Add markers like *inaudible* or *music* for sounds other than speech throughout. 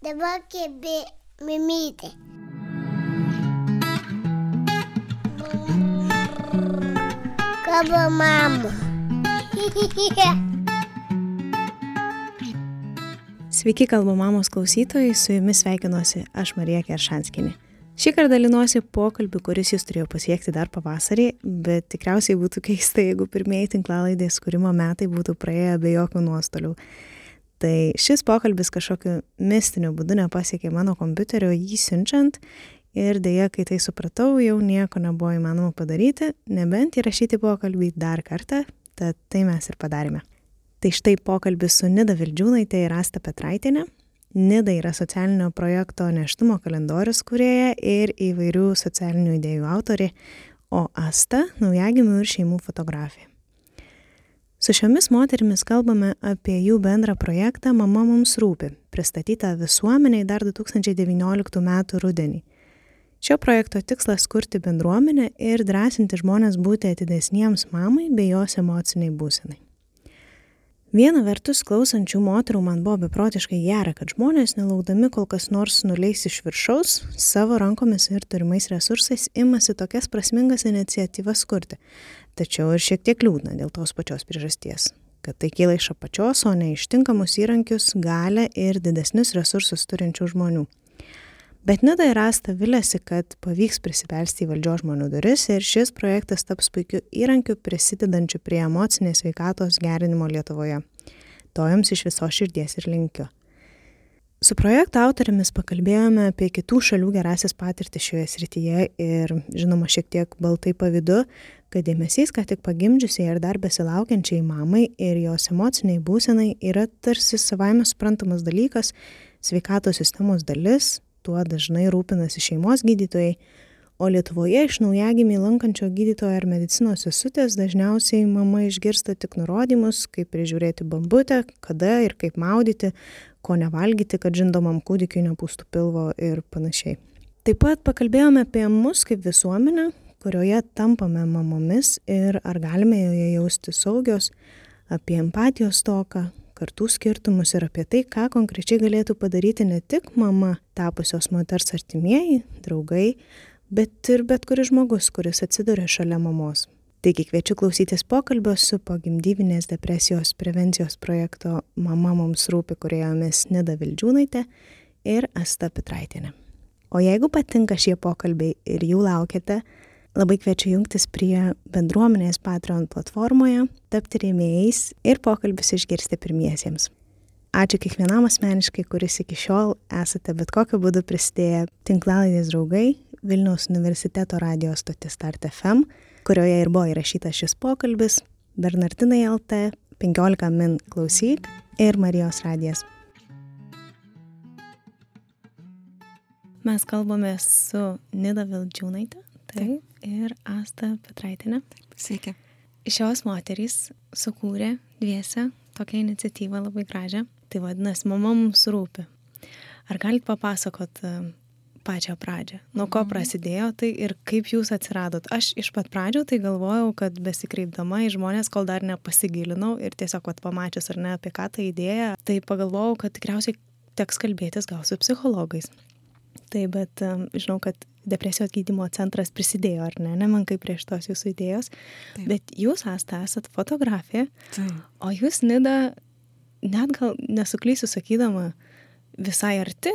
Dabar kėbė mimytė. Kabo mama. *laughs* Sveiki, kalba mamos klausytojai, su jumis sveikinuosi aš Marija Keršanskinė. Šį kartą dalinuosi pokalbį, kuris jūs turėjo pasiekti dar pavasarį, bet tikriausiai būtų keista, jeigu pirmieji tinklalaidės kūrimo metai būtų praėję be jokių nuostolių. Tai šis pokalbis kažkokiu mistiniu būdu nepasiekė mano kompiuterio jį siunčiant ir dėja, kai tai supratau, jau nieko nebuvo įmanoma padaryti, nebent įrašyti pokalbį dar kartą, tad tai mes ir padarėme. Tai štai pokalbis su Nida Vildžiūnaitė ir Asta Petraitinė, Nida yra socialinio projekto neštumo kalendorius kurieja ir įvairių socialinių idėjų autorė, o Asta - naujagimių ir šeimų fotografė. Su šiomis moterimis kalbame apie jų bendrą projektą Mama mums rūpi, pristatytą visuomeniai dar 2019 m. rudenį. Šio projekto tikslas kurti bendruomenę ir drąsinti žmonės būti atidesniems mamai bei jos emociniai būsenai. Viena vertus, klausančių moterų man buvo beprotiškai gera, kad žmonės, nelaukdami kol kas nors nuleis iš viršaus, savo rankomis ir turimais resursais imasi tokias prasmingas iniciatyvas kurti. Tačiau ir šiek tiek liūdna dėl tos pačios priežasties kad tai kyla iš apačios, o ne iš tinkamus įrankius, galę ir didesnius resursus turinčių žmonių. Bet Nida ir Asta vilėsi, kad pavyks prisibelsti į valdžios žmonių duris ir šis projektas taps puikiu įrankiu prisidedančiu prie emocinės veikatos gerinimo Lietuvoje. To jums iš viso širdies ir linkiu. Su projekto autoriamis pakalbėjome apie kitų šalių gerasias patirtis šioje srityje ir, žinoma, šiek tiek baltai pavydu, kad dėmesys, ką tik pagimdžiusiai ir dar besilaukiančiai mamai ir jos emociniai būsenai yra tarsi savaime suprantamas dalykas, sveikatos sistemos dalis, tuo dažnai rūpinasi šeimos gydytojai, o Lietuvoje iš naujagimį lankančio gydytojo ar medicinos sesutės dažniausiai mama išgirsta tik nurodymus, kaip prižiūrėti bambutę, kada ir kaip maudyti, ko nevalgyti, kad žindomam kūdikiu nepūstų pilvo ir panašiai. Taip pat pakalbėjome apie mus kaip visuomenę, kurioje tampame mamomis ir ar galime joje jausti saugios, apie empatijos toką, kartų skirtumus ir apie tai, ką konkrečiai galėtų padaryti ne tik mama tapusios moters artimieji, draugai, bet ir bet kuris žmogus, kuris atsiduria šalia mamos. Taigi kviečiu klausytis pokalbio su pogimdyvinės depresijos prevencijos projekto Mama mums rūpi kuriojomis Nida Vildžiūnaitė ir Asta Petraitinė. O jeigu patinka šie pokalbiai ir jų laukiate, Labai kviečiu jungtis prie bendruomenės Patreon platformoje, tapti rėmėjais ir pokalbis išgirsti pirmiesiems. Ačiū kiekvienam asmeniškai, kuris iki šiol esate bet kokiu būdu prisidėję tinklalaidės draugai Vilniaus universiteto radijos stotis Start FM, kurioje ir buvo įrašytas šis pokalbis, Bernardinai LT, 15 min klausyk ir Marijos radijas. Mes kalbame su Nida Vildžiūnaitė. Taip ir Asta Petraitinė. Sveiki. Šios moterys sukūrė dviese tokią iniciatyvą labai gražią. Tai vadinasi, mama mums rūpi. Ar galite papasakot e, pačią pradžią? Nuo ko mhm. prasidėjo tai ir kaip jūs atsiradot? Aš iš pat pradžio tai galvojau, kad besikreipdama į žmonės, kol dar nepasigilinau ir tiesiog pamačius ar ne apie ką tą idėją, tai pagalvojau, kad tikriausiai teks kalbėtis gal su psichologais. Tai bet um, žinau, kad depresijos gydymo centras prisidėjo, ar ne, nemankai prie šitos jūsų idėjos. Taip. Bet jūs esate, esat fotografė, Taip. o jūs, Nida, net gal nesuklysiu sakydama, visai arti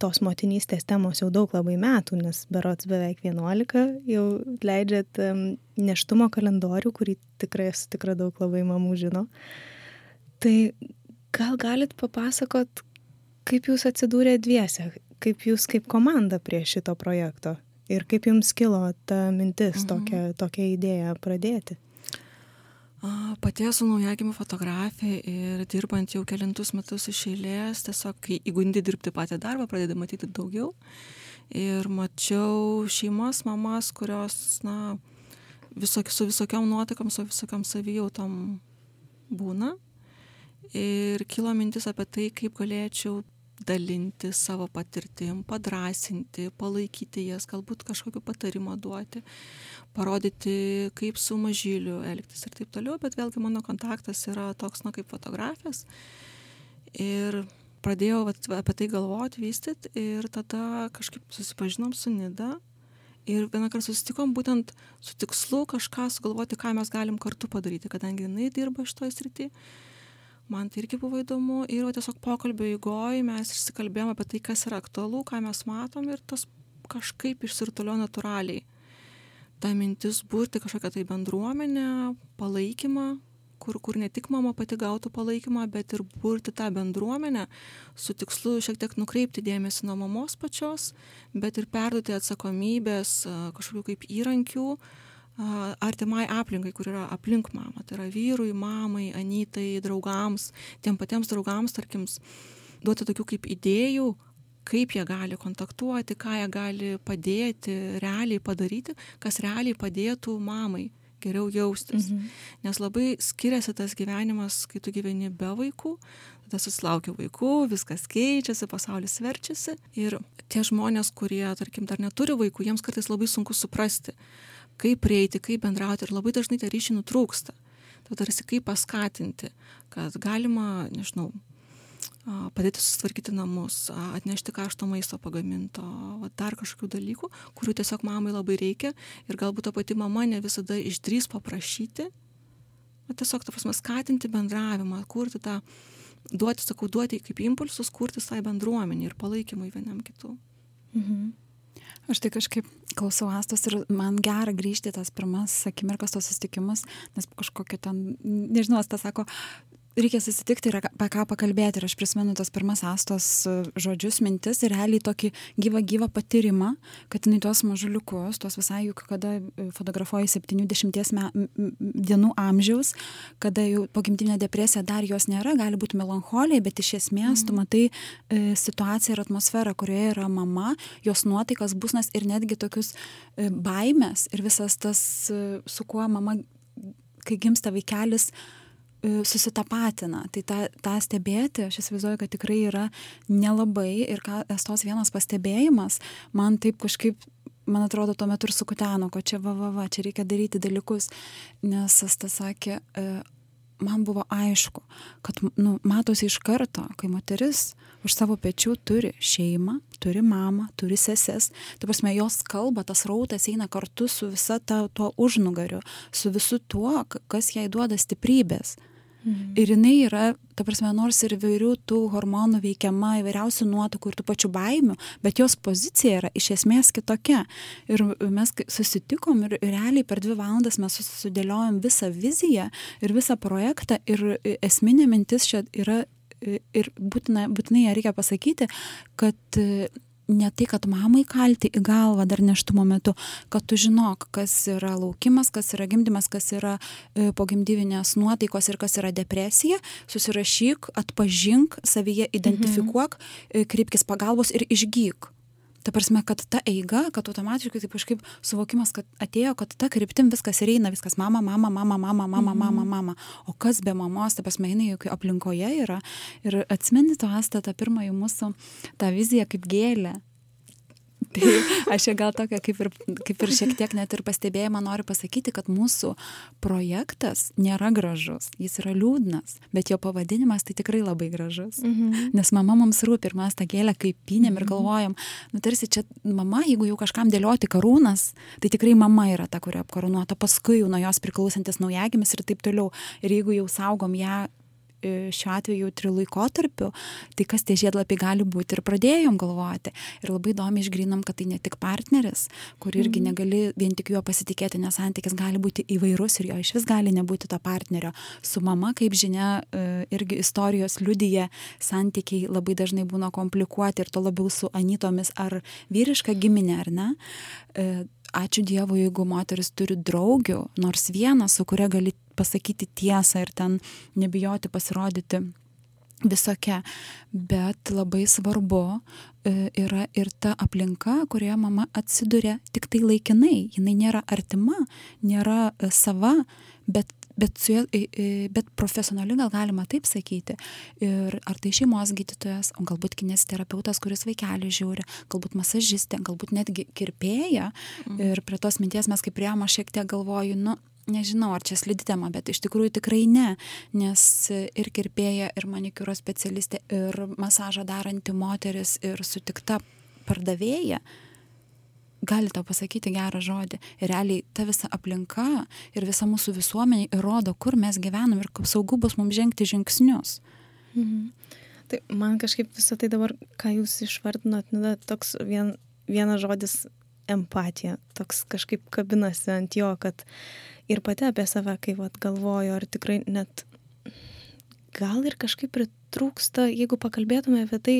tos motinystės temos jau daug labai metų, nes berots beveik 11 jau leidžiat um, neštumo kalendorių, kurį tikrai esu tikra daug labai mamų žino. Tai gal galit papasakot, kaip jūs atsidūrė dviese, kaip jūs kaip komanda prie šito projekto ir kaip jums kilo ta mintis, mhm. tokia, tokia idėja pradėti? Pati esu naujagimių fotografė ir dirbant jau kelintus metus iš eilės, tiesiog kai įgundi dirbti patį darbą, pradedi matyti daugiau. Ir mačiau šeimos mamas, kurios, na, visok, su visokiam nuotaikom, su visokiam savijautom būna. Ir kilo mintis apie tai, kaip galėčiau dalintis savo patirtim, padrasinti, palaikyti jas, galbūt kažkokiu patarimu duoti, parodyti, kaip su mažyliu elgtis ir taip toliau, bet vėlgi mano kontaktas yra toks, na, kaip fotografijas. Ir pradėjau vat, apie tai galvoti, vystyti ir tada kažkaip susipažinom su Nida. Ir vieną kartą susitikom būtent su tikslu kažką sugalvoti, ką mes galim kartu padaryti, kadangi jinai dirba šitoje srityje. Man tai irgi buvo įdomu ir va, tiesiog pokalbio įgoj mes išsikalbėjom apie tai, kas yra aktualu, ką mes matom ir tas kažkaip išsirtulio natūraliai. Ta mintis būrti kažkokią tai bendruomenę, palaikymą, kur, kur ne tik mama pati gautų palaikymą, bet ir burti tą bendruomenę su tikslu šiek tiek nukreipti dėmesį nuo mamos pačios, bet ir perduoti atsakomybės kažkokių kaip įrankių artimai aplinkai, kur yra aplink mamą. Tai yra vyrui, mamai, anytai, draugams, tiem patiems draugams, tarkim, duoti tokių kaip idėjų, kaip jie gali kontaktuoti, ką jie gali padėti, realiai padaryti, kas realiai padėtų mamai geriau jaustis. Mhm. Nes labai skiriasi tas gyvenimas, kai tu gyveni be vaikų, tada susilaukia vaikų, viskas keičiasi, pasaulis verčiasi. Ir tie žmonės, kurie, tarkim, dar neturi vaikų, jiems kartais labai sunku suprasti, kaip prieiti, kaip bendrauti ir labai dažnai tie ryšiai nutrūksta. Tai tarsi kaip paskatinti, kad galima, nežinau, padėti susitvarkyti namus, atnešti karšto maisto pagaminto, dar kažkokių dalykų, kurių tiesiog mamai labai reikia ir galbūt ta pati mama ne visada išdrys paprašyti, o tiesiog, ta prasme, skatinti bendravimą, kurti tą, duoti, sakau, duoti kaip impulsus, kurti tai bendruomenį ir palaikymui vienam kitų. Mhm. Aš tai kažkaip klausau astos ir man gera grįžti tas pirmas akimirkas tos susitikimus, nes kažkokia ten, nežinau, tas sako, reikia susitikti ir apie ką pakalbėti. Ir aš prisimenu tos pirmas astos e, žodžius, mintis ir realiai tokį gyvą, gyvą patyrimą, kad jinai tuos mažuliukus, tuos visai juk, kada e, fotografuoji 70 dienų amžiaus, kada jau pogimtinė depresija dar jos nėra, gali būti melancholija, bet iš esmės tu mhm. matai e, situaciją ir atmosferą, kurioje yra mama, jos nuotaikas, busnas ir netgi tokius e, baimės ir visas tas, e, su kuo mama, kai gimsta vaikelis, susitapatina. Tai tą, tą stebėti, aš įsivaizduoju, kad tikrai yra nelabai ir ką estos vienas pastebėjimas, man taip kažkaip man atrodo, tuo metu ir sukuteno, kad čia va, va, va, čia reikia daryti dalykus, nes Asta sakė, e, man buvo aišku, kad nu, matosi iš karto, kai moteris už savo pečių turi šeimą, turi mamą, turi seses, tai prasme, jos kalba, tas rautas eina kartu su visa ta, tuo užnugariu, su visu tuo, kas jai duoda stiprybės. Mhm. Ir jinai yra, ta prasme, nors ir įvairių tų hormonų veikiama, įvairiausių nuotakų ir tų pačių baimių, bet jos pozicija yra iš esmės kitokia. Ir mes susitikom ir realiai per dvi valandas mes sudėliojom visą viziją ir visą projektą ir esminė mintis čia yra ir būtina, būtinai ją reikia pasakyti, kad ne tai, kad mamai kalti į galvą dar neštumo metu, kad tu žinok, kas yra laukimas, kas yra gimdymas, kas yra e, pogimdyvinės nuotaikos ir kas yra depresija, susirašyk, atpažink, savyje identifikuok, mhm. kreipkis pagalbos ir išgyk ta prasme kad ta eiga kad automatiškai taip kažkaip suvokimas kad atėjo kad ta kryptim viskas ir eina viskas mama mama mama mama mama mama mama. O kas be mamos ta prasme jinai juk aplinkoje yra. Ir atsimeni tu asta tą pirmąjį mūsų tą viziją kaip gėlę *laughs* tai aš čia gal tokią kaip ir, kaip ir šiek tiek net ir pastebėjimą noriu pasakyti, kad mūsų projektas nėra gražus, jis yra liūdnas, bet jo pavadinimas tai tikrai labai gražus. Mhm. Nes mama mums rūpi ir mes tą gėlę kaip pinėm mhm. ir galvojam, nu tarsi čia mama, jeigu jau kažkam dėlioti karūnas, tai tikrai mama yra ta, kuri apkarūnuota, paskui jau nuo jos priklausantis naujagimis ir taip toliau. Ir jeigu jau saugom ją šiuo atveju jautriu laikotarpiu, tai kas tie žiedlapiai gali būti ir pradėjom galvoti. Ir labai įdomi išgrinam, kad tai ne tik partneris, kur irgi mhm. negali vien tik juo pasitikėti, nes santykis gali būti įvairus ir jo iš vis gali nebūti to partnerio. Su mama, kaip žinia, e, irgi istorijos liudyje santykiai labai dažnai būna komplikuoti ir to labiau su anytomis ar vyriška giminė, ar ne e, ačiū Dievui, jeigu moteris turi draugių, nors vieną, su kuria gali pasakyti tiesą ir ten nebijoti pasirodyti visokia, bet labai svarbu e, yra ir ta aplinka, kurioje mama atsiduria tik tai laikinai, jinai nėra artima, nėra e, sava, bet bet su ja bet profesionali gal galima taip sakyti. Ir ar tai šeimos gydytojas o galbūt kineziterapeutas kuris vaikelį žiūri galbūt masažistė galbūt netgi kirpėja. Mhm. ir prie tos minties mes kai priėjom aš šiek tiek galvoju nu nežinau, ar čia slidi tema, bet iš tikrųjų tikrai ne, nes ir kirpėja, ir manikiūro specialistė, ir masažą daranti moteris, ir sutikta pardavėja gali tau pasakyti gerą žodį. Ir realiai ta visa aplinka ir visa mūsų visuomenė įrodo, kur mes gyvenam ir kaip saugu bus mums žengti žingsnius. Mhm. Tai man kažkaip visą tai dabar, ką jūs išvardinot, nu, toks vien, vienas žodis empatija, toks kažkaip kabinasi ant jo, kad ir pati apie save, kai vat, galvoju, ar tikrai net gal ir kažkaip pritrūksta, jeigu pakalbėtume apie tai,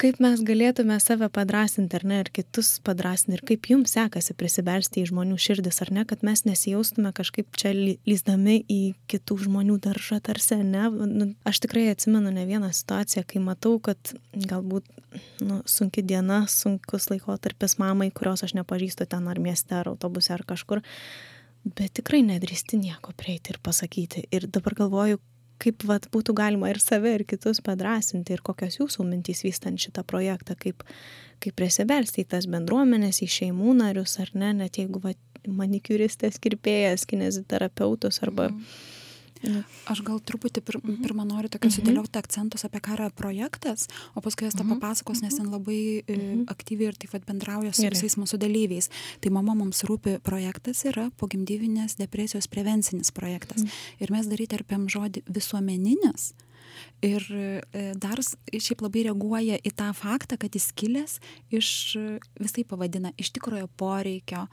kaip mes galėtume save padrasinti ar ne, ir kitus padrasinti, ir kaip jums sekasi prisibelsti į žmonių širdis, ar ne, kad mes nesijaustume kažkaip čia lyzdami į kitų žmonių daržą tarsi, ne. Nu, aš tikrai atsimenu ne vieną situaciją, kai matau, kad galbūt nu, sunki diena, sunkus laikotarpis mamai, kurios aš nepažįstu ten ar mieste, ar autobuse, ar kažkur, bet tikrai nedrįsti nieko prieiti ir pasakyti. Ir dabar galvoju, kaip vat būtų galima ir save, ir kitus padrasinti, ir kokios jūsų mintys vystant šitą projektą, kaip, kaip prisibelsti į tas bendruomenės, į šeimų narius, ar ne, net jeigu vat, manikiuristės, kirpėjas, kineziterapeutus arba... Mm. Aš gal truputį pir, mhm. pirmą noriu tokius mhm. sudėlioti akcentus apie ką yra projektas, o paskui jas tą mhm. papasakos, nes ten labai mhm. aktyviai ir taip pat bendrauja su visais mūsų dalyviais. Tai mama mums rūpi projektas yra pogimdyvinės depresijos prevencinis projektas. Mhm. Ir mes daryti arpėm žodį visuomeninis. Ir e, dar šiaip labai reaguoja į tą faktą, kad jis kilęs iš, visai pavadina, iš tikrojo poreikio,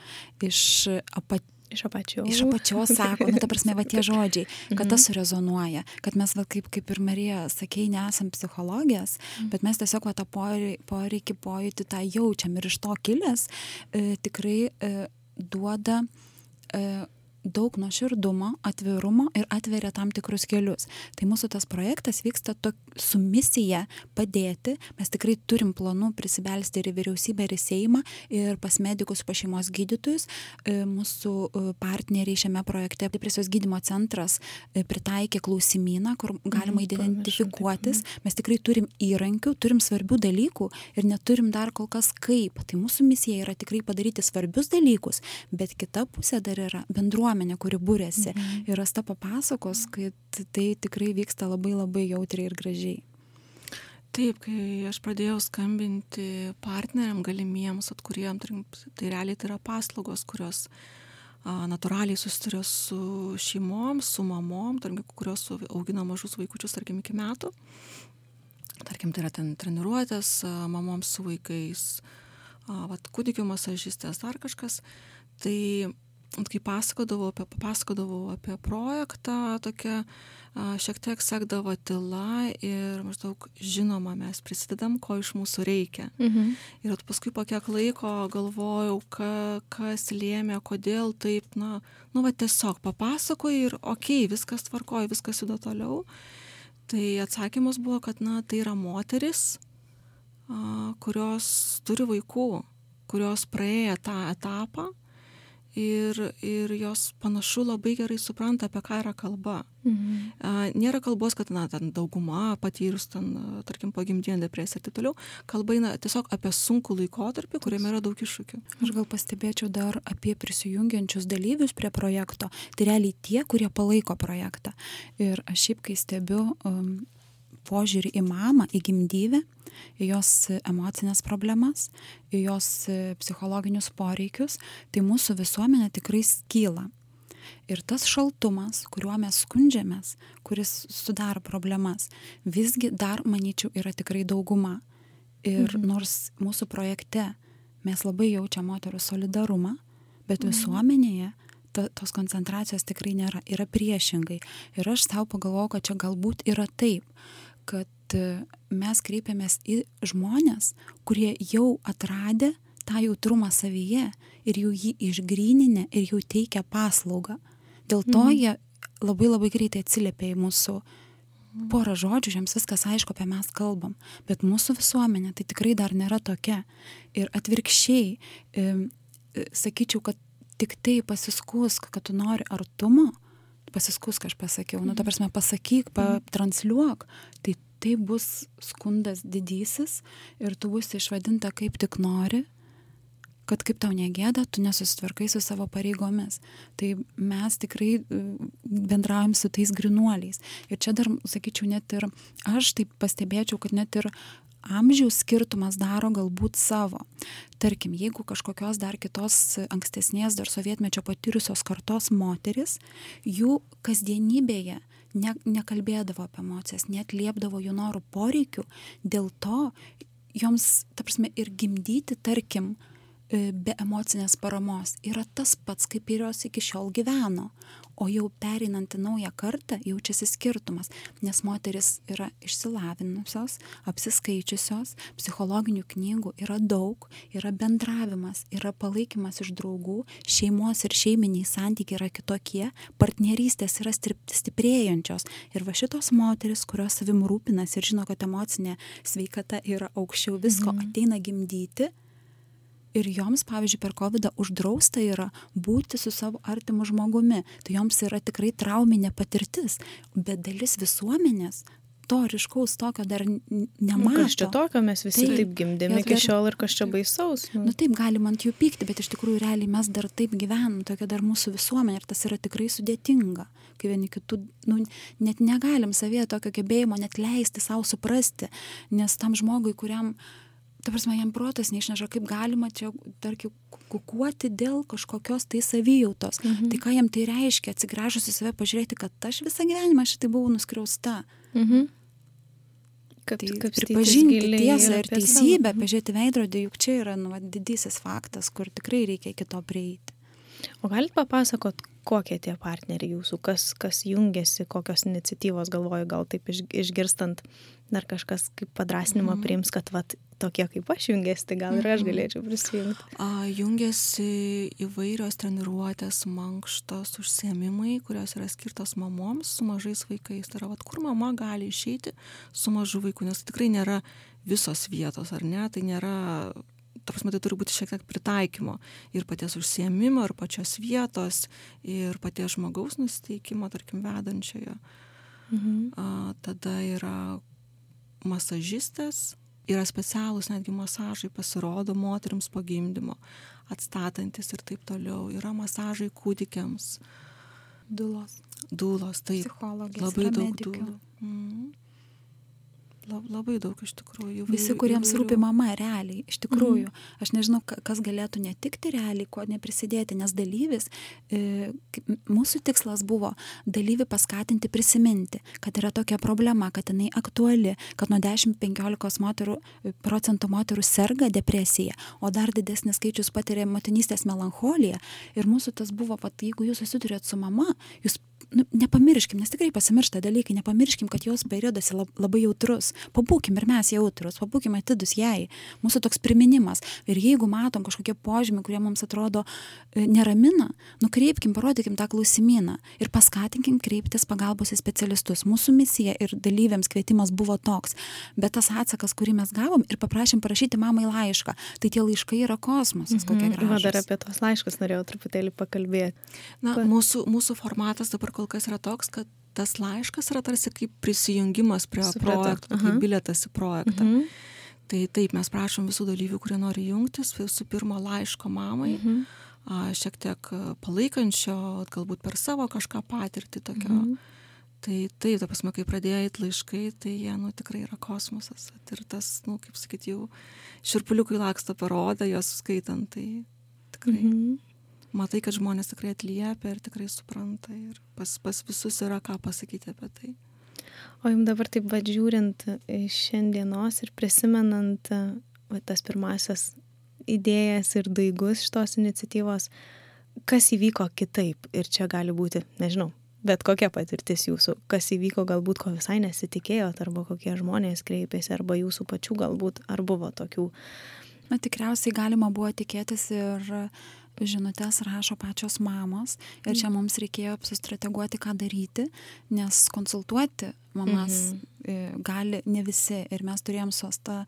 iš apatinio Iš apačios. Iš apačios sako, nu, ta prasme, va tie žodžiai, kad mhm. tas surezonuoja, kad mes, va, kaip, kaip ir Marija, sakei, nesam psichologijas, mhm. bet mes tiesiog va, tą poreikį, pojūtį tą jaučiam ir iš to kilęs e, tikrai e, duoda e, daug nuoširdumo, atvirumo ir atveria tam tikrus kelius. Tai mūsų tas projektas vyksta to, su misija padėti. Mes tikrai turim planų prisibelsti ir į vyriausybę, ir į Seimą, ir pas medikus, pas šeimos gydytojus. E, mūsų e, partneriai šiame projekte, depresijos gydymo centras, e, pritaikė klausimyną, kur galima mhm, identifikuotis. Mes tikrai turim įrankių, turim svarbių dalykų ir neturim dar kol kas kaip. Tai mūsų misija yra tikrai padaryti svarbius dalykus, bet kita pusė dar yra bendruomenė bendruomenė, kuri būrėsi. Mhm. Ir Asta papasakos, kad tai tikrai vyksta labai labai jautriai ir gražiai. Taip, kai aš pradėjau skambinti partneriam galimiems, atkuriem, tai realiai tai yra paslaugos, kurios a, natūraliai susiduria su šeimom, su mamom, tarkim, kurios augina mažus vaikučius, tarkim, iki metų. Tarkim, tai yra ten treniruotės mamoms su vaikais, a, vat, kūdikių masažistės, dar kažkas. Tai kai pasakodavau apie, papasakodavau apie projektą, tokia šiek tiek sekdavo tyla ir maždaug žinoma, mes prisidedam, ko iš mūsų reikia. Mhm. Ir paskui po kiek laiko galvojau, ka, kas lėmė, kodėl taip, na, nu, va tiesiog papasakoju ir okei, okay, viskas tvarkoja, viskas juda toliau. Tai atsakymas buvo, kad, na, tai yra moteris, a, kurios turi vaikų, kurios praėjo tą etapą ir, ir jos panašu labai gerai supranta, apie ką yra kalba. Mhm. A, nėra kalbos, kad, na, ten dauguma patyrus, ten, tarkim, pagimdinę depresiją ir taip toliau. Kalba eina tiesiog apie sunkų laikotarpį, kuriame yra daug iššūkių. Aš gal pastebėčiau dar apie prisijungiančius dalyvius prie projekto. Tai realiai tie, kurie palaiko projektą. Ir aš šiaip, kai stebiu um, požiūrį į mamą, į gimdyvę, į jos emocinės problemas, į jos psichologinius poreikius, tai mūsų visuomenė tikrai skyla. Ir tas šaltumas, kuriuo mes skundžiamės, kuris sudaro problemas, visgi dar, manyčiau, yra tikrai dauguma. Ir mhm. nors mūsų projekte mes labai jaučiam moterų solidarumą, bet mhm. visuomenėje ta, tos koncentracijos tikrai nėra, yra priešingai. Ir aš savo pagalvojau, kad čia galbūt yra taip, kad e, mes kreipiamės į žmonės, kurie jau atradė tą jautrumą savyje ir jau jį išgryninę ir jau teikia paslaugą. Dėl to mhm. jie labai labai greitai atsiliepia į mūsų porą žodžių, jiems viskas aišku, apie mes kalbam, bet mūsų visuomenė tai tikrai dar nėra tokia. Ir atvirkščiai, e, sakyčiau, kad tik tai pasiskusk, kad tu nori artumo, pasiskusk, aš pasakiau, nu, ta mhm. prasme, pasakyk, patransliuok, tai tai bus skundas didysis ir tu būsi išvadinta kaip tik nori, kad kaip tau negėda, tu nesusitvarkai su savo pareigomis. Tai mes tikrai e, bendraujam su tais grinuoliais. Ir čia dar, sakyčiau, net ir aš taip pastebėčiau, kad net ir amžiaus skirtumas daro galbūt savo. Tarkim, jeigu kažkokios dar kitos ankstesnės, dar sovietmečio patyrusios kartos moteris, jų kasdienybėje ne, nekalbėdavo apie emocijas, net liepdavo jų norų poreikių, dėl to joms, ta prasme, ir gimdyti, tarkim, e, be emocinės paramos yra tas pats, kaip ir jos iki šiol gyveno o jau pereinant į naują kartą jaučiasi skirtumas nes moterys yra išsilavinusios apsiskaičiusios psichologinių knygų yra daug yra bendravimas yra palaikymas iš draugų šeimos ir šeiminiai santykiai yra kitokie partnerystės yra stiprėjančios ir va šitos moterys kurios savim rūpinasi ir žino kad emocinė sveikata yra aukščiau visko Mhm. ateina gimdyti ir joms pavyzdžiui per kovidą uždrausta yra būti su savo artimu žmogumi tai joms yra tikrai trauminė patirtis bet dalis visuomenės to ryškaus tokio dar n- Nu, nemato kas čia tokio, mes visi Taip. taip, gimdėme iki dar- šiol ir kas čia baisaus. Nu taip, galim ant jų pykti, bet iš tikrųjų realiai mes dar taip gyvenam, tokia dar mūsų visuomenė ir tas yra tikrai sudėtinga, kai vieni kitų, nu, net negalim savėje tokio gebėjimo net leisti savo suprasti, nes tam žmogui, kuriam, ta prasme, jam protas neišneša, kaip galima čia, tarkim, kukuoti dėl kažkokios tai savijautos. Mhm. Tai ką jam tai reiškia, atsigręžus į save, pažiūrėti, kad aš visą gyvenimą šitai buvau nuskriausta. Mhm. Kad, Tai kapstytis pripažinti tiesą ir teisybę, pažiūrėti veidrodį, juk čia yra nu, didysis faktas, kur tikrai reikia iki to prieiti. O galit papasakot, kokie tie partneriai jūsų, kas, kas jungiasi, kokios iniciatyvos galvoju, gal taip iš, išgirstant, dar kažkas kaip padrasnimą Mhm. priims, kad vat, tokie kaip aš jungiasi, tai gal ir aš Mhm. galėčiau prisijungti. A, jungiasi įvairios treniruotės, mankštos, užsiemimai, kurios yra skirtos mamoms su mažais vaikais. Tai yra, vat, kur mama gali išeiti su mažu vaiku, nes tai tikrai nėra visos vietos, ar ne? Tai nėra, ta prasme, tai turi būti šiek tiek pritaikymo ir paties užsiemimo, ir pačios vietos, ir paties žmogaus nusiteikimo, tarkim, vedančiojo. Mhm. A, tada yra masažistės, yra specialūs netgi masažai pasirodo moteriams po gimdymo, atstatantis ir taip toliau. Yra masažai kūdikiams, Dulos, dūlos, taip, psichologijos, labai daug dūlų. Mm. La, labai daug iš tikrųjų. Visi, kuriems įvairių. rūpi mama realiai, iš tikrųjų. Aš nežinau, ka- kas galėtų netikti realiai, ko neprisidėti, nes dalyvis, e, mūsų tikslas buvo dalyvį paskatinti prisiminti, kad yra tokia problema, kad jinai aktuali, kad nuo 10-15 moterų, e, procentų moterų serga depresija, o dar didesnis skaičius patiria motinystės melancholiją. Ir mūsų tas buvo, kad jeigu jūs susidurėt su mama, jūs nu, nepamirškim, nes tikrai pasimiršta dalykai, nepamirškim, kad jos periodas lab, labai jautrus. Pabūkim ir mes jautrus, pabūkim atidus jai. Mūsų toks priminimas. Ir jeigu matom kažkokie požymiai, kurie mums atrodo e, neramina, nukreipkim, parodykim tą klausimyną ir paskatinkim kreiptis pagalbos į specialistus. Mūsų misija ir dalyviams kvietimas buvo toks. Bet tas atsakas, kurį mes gavom ir paprašėm parašyti mamai laišką, tai tie laiškai yra kosmosas, Mhm. Va, dar apie tos laiškus norėjau truputėlį pakalbėti. Na, Pa- mūsų, mūsų formatas dabar kol kas yra toks, kad tas laiškas yra tarsi kaip prisijungimas prie Supratau. projekto, Aha. kaip biletas į projektą. Mhm. Tai taip, mes prašom visų dalyvių, kurie nori jungtis, visų pirma laiško mamai, Mhm. a, šiek tiek palaikančio, galbūt per savo kažką patirtį tokio. Mhm. Tai taip, ta prasme, kai pradėjo eit laiškai, tai jie, nu, tikrai yra kosmosas. Ir tas, nu, kaip sakyti, jau širpuliukai laksto parodą, juos skaitant, tai tikrai. Mhm. Matai, kad žmonės tikrai atliepia ir tikrai supranta ir pas, pas visus yra ką pasakyti apie tai. O jums dabar taip va žiūrint iš šiandienos ir prisimenant va, tas pirmasias idėjas ir daigus šitos iniciatyvos, kas įvyko kitaip ir čia gali būti, nežinau, bet kokia patirtis jūsų, kas įvyko galbūt, ko visai nesitikėjot, arba kokie žmonės kreipėsi, arba jūsų pačių galbūt, ar buvo tokių. Na tikriausiai galima buvo tikėtis ir žinutės rašo pačios mamos ir čia mums reikėjo sustrateguoti, ką daryti, nes konsultuoti mamas e, gali ne visi ir mes turėjom su asta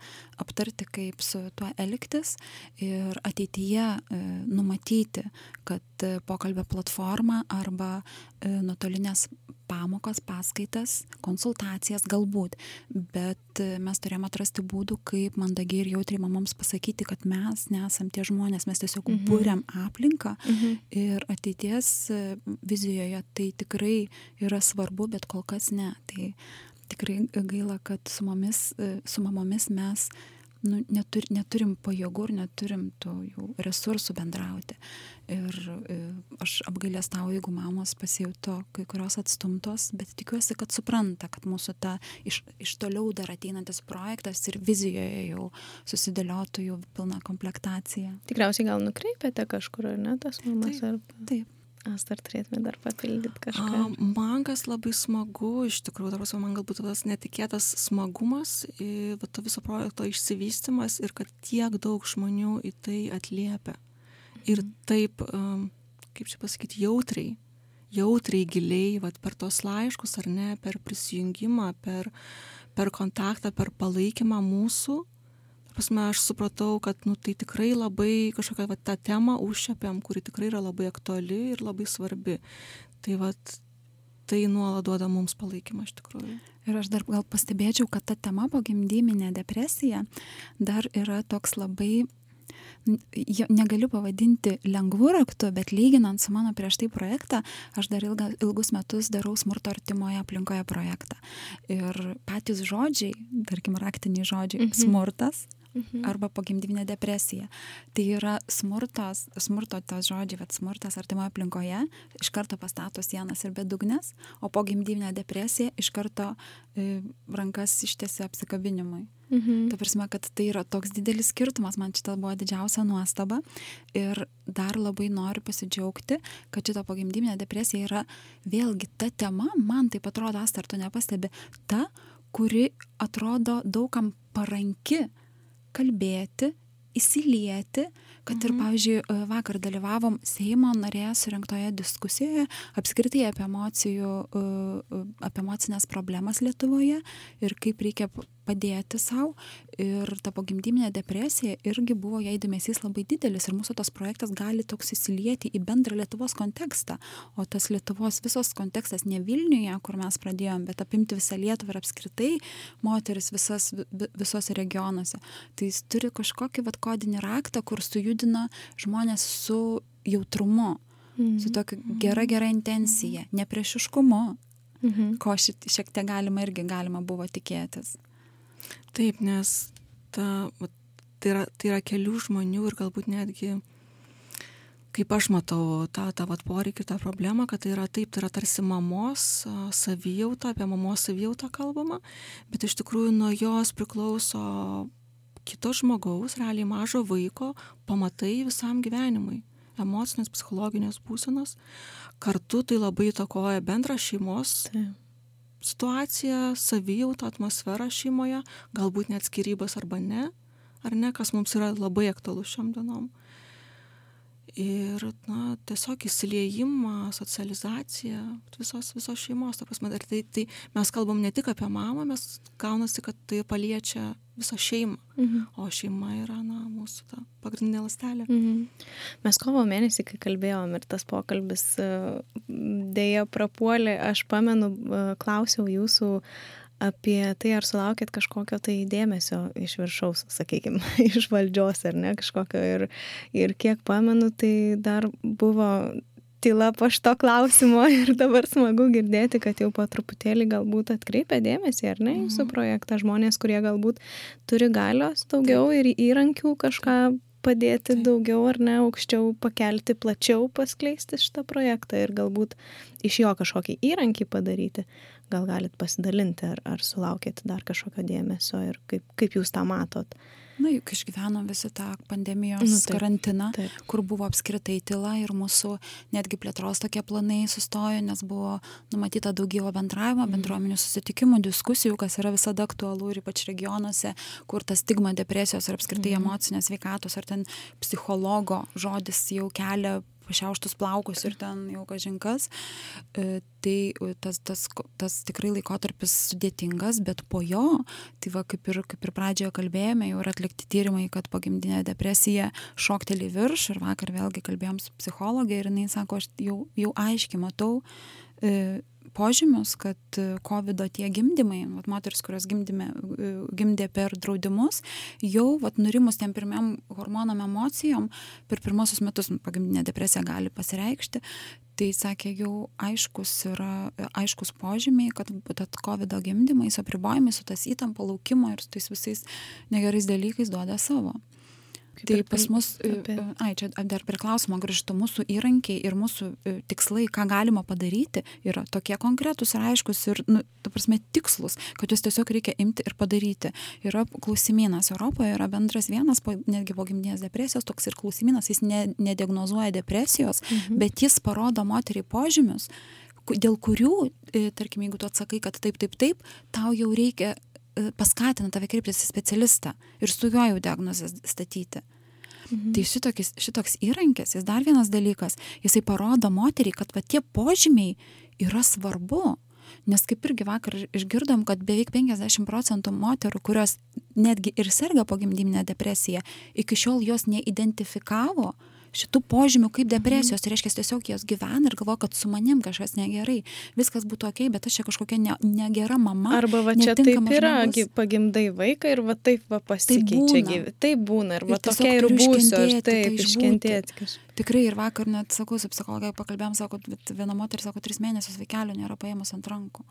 aptarti kaip su tuo elgtis ir ateityje e, numatyti kad pokalbio platforma arba nuotolinės pamokas paskaitas konsultacijas galbūt bet mes turėjom atrasti būdų kaip mandagiai ir jautriai mamoms pasakyti kad mes nesam tie žmonės mes tiesiog Mhm. buriam aplinką Mhm. ir ateities e, vizijoje tai tikrai yra svarbu bet kol kas ne tai tikrai gaila kad su mumis su mamomis mes nu netur neturim pajėgų ir neturim tų jau resursų bendrauti. Ir e, aš apgailestauju jeigu mamos pasijuto kai kurios atstumtos bet tikiuosi kad supranta kad mūsų ta iš iš toliau dar ateinantis projektas ir vizijoje jau susidėliotų jau pilna komplektacija. Tikriausiai gal nukreipiate kažkur, ar ne, tas mamas, ar taip Asta, ar turėtume dar papildyti kažką? A, man kas labai smagu, iš tikrųjų, dar man galbūt tas netikėtas smagumas, i, va, to viso projekto išsivystimas ir kad tiek daug žmonių į tai atliepia. Ir taip, um, kaip čia pasakyti, jautriai, jautriai, giliai, va, per tos laiškus ar ne, per prisijungimą, per, per kontaktą, per palaikymą mūsų. Prasme, aš supratau, kad nu, tai tikrai labai kažkokią va, tą temą užšiapiam, kuri tikrai yra labai aktuali ir labai svarbi. Tai va, tai nuolat duoda mums palaikymą iš tikrųjų. Ir aš dar gal pastebėčiau, kad ta tema pogimdyminė depresija dar yra toks labai, negaliu pavadinti lengvu raktu, bet lyginant su mano prieš tai projektą, aš dar ilga, ilgus metus darau smurto artimoje aplinkoje projektą. Ir patys žodžiai, tarkim, raktiniai žodžiai, mhm. smurtas, Mhm. arba pogimdyvinė depresija. Tai yra smurtas, smurto tas žodžiai, bet smurtas artimoje aplinkoje, iš karto pastato sienas ir bedugnės, o pogimdyvinė depresija iš karto e, rankas ištiesia apsikabinimui. Mhm. Ta prasme, kad tai yra toks didelis skirtumas, man šitą buvo didžiausia nuostaba. Ir dar labai noriu pasidžiaugti, kad šita pogimdyminė depresija yra vėlgi ta tema, man tai atrodo, Asta, ar tu nepastebi, ta, kuri atrodo daugam paranki kalbėti, įsilieti, kad ir, pavyzdžiui, vakar dalyvavom Seimo narėje surinktoje diskusijoje apskritai apie emocijų, apie emocinės problemas Lietuvoje ir kaip reikia padėti savo. Ir ta pogimdyminė depresija irgi buvo jai dėmesys labai didelis ir mūsų tas projektas gali toks įsilieti į bendrą Lietuvos kontekstą. O tas Lietuvos visos kontekstas ne Vilniuje, kur mes pradėjom, bet apimti visą Lietuvą ir apskritai moteris visas, visose regionuose. Tai jis turi kažkokį vat, kodinį raktą, kur sujudina žmonės su jautrumu, mhm. su tokia gera, gera intencija, nepriešiškumu, mhm. ko šiek tiek galima irgi galima buvo tikėtis. Taip, nes ta, tai, yra, tai yra kelių žmonių ir galbūt netgi, kaip aš matau tą, tą vat, poreikį, tą problemą, kad tai yra taip, tai yra tarsi mamos savijauta, apie mamos savijautą kalbama, bet iš tikrųjų nuo jos priklauso kito žmogaus, realiai mažo vaiko, pamatai visam gyvenimui emocinės, psichologinės būsenos. Kartu tai labai įtakoja bendrą šeimos Taip situaciją, savijautą, atmosferą šeimoje, galbūt net skirybas arba ne, ar ne, kas mums yra labai aktualu šiom dienom. Ir, na, tiesiog įsiliejimą, socializaciją visos, visos šeimos, ta prasme, ir tai, tai mes kalbam ne tik apie mamą, mes gaunasi, kad tai paliečia visą šeimą, mhm. o šeima yra, na, mūsų ta pagrindinė lastelė. Mhm. Mes kovo mėnesį, kai kalbėjom ir tas pokalbis dėja prapuolė, aš pamenu, klausiau jūsų apie tai, ar sulaukėt kažkokio tai dėmesio iš viršaus, sakykime, *laughs* iš valdžios ar ne kažkokio. Ir, ir kiek pamenu, tai dar buvo tyla po šito klausimo *laughs* ir dabar smagu girdėti, kad jau po truputėlį galbūt atkreipia dėmesį, ar ne, jūsų projektą žmonės, kurie galbūt turi galios daugiau ir įrankių kažką padėti Taip. daugiau ar ne, aukščiau pakelti, plačiau paskleisti šitą projektą ir galbūt iš jo kažkokį įrankį padaryti. Gal galit pasidalinti, ar, ar sulaukėte dar kažkokio dėmesio ir kaip, kaip jūs tą matot. Na, juk išgyvenom visą tą pandemijos nu, taip, karantiną, taip. kur buvo apskritai tyla ir mūsų netgi plėtros tokie planai sustojo, nes buvo numatyta daugiau bendravimo, mm. bendruomenių susitikimų, diskusijų, kas yra visada aktualu ir ypač regionuose, kur ta stigma depresijos ar apskritai mm. emocinės veikatos ar ten psichologo žodis jau kelia pašiauštus plaukus ir ten jau kažinkas. E, tai tas, tas, tas tikrai laikotarpis sudėtingas, bet po jo, tai va kaip ir, kaip ir pradžioje kalbėjome, jau yra atlikti tyrimai, kad pogimdinė depresija šokteli virš ir vakar vėlgi kalbėjom su psichologė ir jinai sako, aš jau, jau aiškiai matau, e, požymius, kad e, COVID tie gimdymai, vat, moteris, kurios gimdėme, e, gimdė per draudimus, jau vat, nurimus tiem pirmiam hormonam emocijom, per pirmosius metus pagimdinė depresija gali pasireikšti, tai sakė jau aiškus yra, aiškus požymiai, kad tad COVID gimdymai, su apribojimais, su tas įtampa laukimo ir su tais visais negerais dalykais duoda savo. Tai pas mus, e, apie... E, ai, čia dar prie klausimo grįžtu, mūsų įrankiai ir mūsų e, tikslai, ką galima padaryti, yra tokie konkretūs ir aiškus ir, nu, tu prasme, tikslus, kad juos tiesiog reikia imti ir padaryti. Yra klausimynas, Europoje yra bendras vienas, po, netgi po gimdinės depresijos, toks ir klausimynas, jis ne, nediagnozuoja depresijos, mhm. bet jis parodo moteriai požymius, dėl kurių, tarkim, jeigu tu atsakai, kad taip, taip, taip, tau jau reikia E, paskatina tave kreiptis į specialistą ir su juo jau diagnozes statyti. Mhm. Tai šitokis, šitoks įrankis, jis dar vienas dalykas, jisai parodo moteriai, kad va tie požymiai yra svarbu. Nes kaip irgi vakar išgirdom, kad beveik 50 procentų moterų, kurios netgi ir serga pogimdyminę depresiją, iki šiol jos neidentifikavo, mhm šitų požymių kaip depresijos, tai reiškia tiesiog jos gyvena ir galvoja, kad su manim kažkas negerai, viskas būtų ok, bet aš čia kažkokia ne, negera mama. Arba va čia taip yra, žmogus. pagimdai vaiką ir va taip va pasikeičia gyvenimas. Taip būna, ir va ir tokia ir būsiu, ir taip tai iškentėti. Tikrai ir vakar net sakau, su psichologija pakalbėjom, sako, viena moteris sako, tris mėnesius vaikelio nėra paėmus ant rankų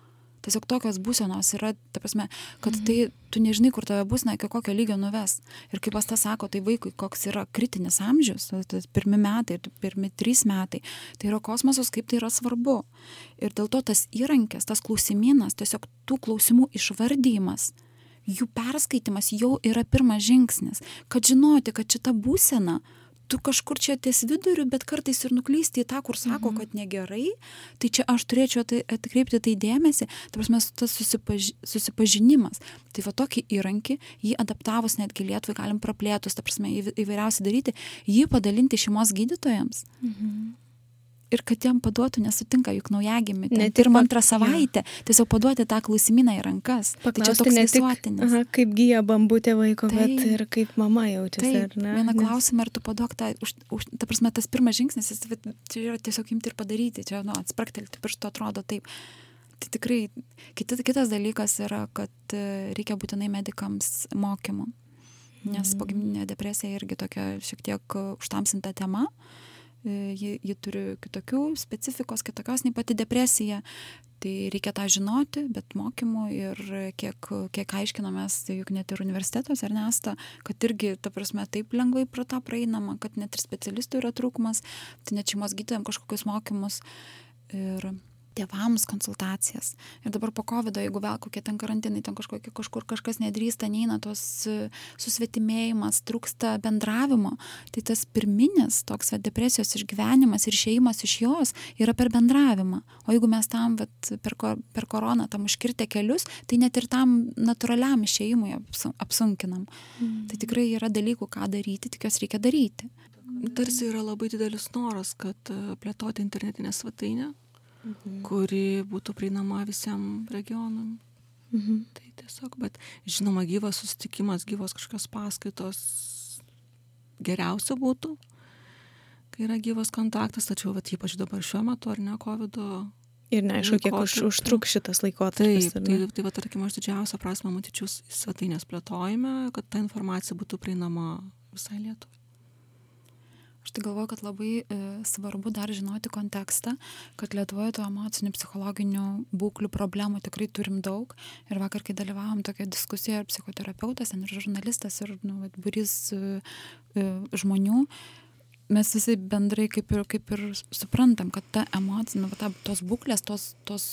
tiesiog tokios būsenos yra, ta prasme, kad mhm. tai tu nežinai, kur tave bus, na, iki kokio lygio nuves. Ir kaip pas tą sako, tai vaikui koks yra kritinis amžius, tai pirmi metai, pirmi trys metai, tai yra kosmosas, kaip tai yra svarbu. Ir dėl to tas įrankis, tas klausimynas, tiesiog tų klausimų išvardymas, jų perskaitimas jau yra pirmas žingsnis, kad žinoti, kad šita būsena, tu kažkur čia ties viduriu, bet kartais ir nuklysti į tą, kur sako, mhm. kad negerai, tai čia aš turėčiau tai, atkreipti tai dėmesį, ta prasme, tas susipaž, susipažinimas. Tai va tokį įrankį, jį adaptavus netgi Lietuvai galim praplėtus, ta prasme, įvairiausiai daryti, jį padalinti šeimos gydytojams. Ir kad jam paduotų nesutinka juk naujagimį. Net pirmą antrą savaitę. Ja. Tiesiog paduoti tą klausimyną į rankas. Paklausti tai ne tik, aha, kaip gyja bambutė vaiko, tai, bet ir kaip mama jaučiasi. Taip, ne? Vieną Nes... klausimą, ar tu paduok tą, už, už, ta prasme, tas pirmas žingsnis, jis čia yra tiesiog imti ir padaryti, čia, nu, atspraktelti pirštų atrodo taip. Tai tikrai, kitas, kitas dalykas yra, kad e, reikia būtinai medikams mokymų. Nes mhm. pogimdinė depresija irgi tokia šiek tiek užtamsinta tema. Uh, E, ji, ji turi kitokių specifikos, kitokios nei pati depresija. Tai reikia tą žinoti, bet mokymų ir kiek, kiek aiškinomės, tai juk net ir universitetuose, ar nesta, kad irgi, ta prasme, taip lengvai pro tą praeinama, kad net ir specialistų yra trūkumas, tai net šeimos gydytojams kažkokius mokymus. Ir tėvams konsultacijas. Ir dabar po COVID, jeigu vėl kokie ten karantinai, ten kažkokie, kažkur kažkas nedrįsta, neina tos e, susvetimėjimas, trūksta bendravimo, tai tas pirminis toks va, depresijos išgyvenimas ir išėjimas iš jos yra per bendravimą. O jeigu mes tam vat, per, per koroną tam užkirtę kelius, tai net ir tam natūraliam išėjimui apsunkinam. Mm. Tai tikrai yra dalykų, ką daryti, tik jos reikia daryti. Tarsi yra labai didelis noras, kad e, plėtoti internetinę svetainę, mhm. kuri būtų prieinama visiem regionam. Mhm. Tai tiesiog, bet žinoma, gyvas susitikimas, gyvos kažkokios paskaitos geriausia būtų, kai yra gyvas kontaktas, tačiau, va, ypač dabar šiuo metu, ar ne, COVID. Ir neaišku, kiek už, užtruks šitas laikotarpis. Taip, tai, tai va, tarkim, aš didžiausią prasme matyčiau svetainės plėtojime, kad ta informacija būtų prieinama visai Lietuvai aš tai galvoju kad labai e, svarbu dar žinoti kontekstą kad lietuvoje tų emocinių psichologinių būklių problemų tikrai turim daug. Ir vakar kai dalyvavom tokioj diskusijoj ir psichoterapeutas ir žurnalistas ir nu vat būrys e, e, žmonių mes visi bendrai kaip ir kaip ir suprantam kad ta emocinė ta tos būklės tos tos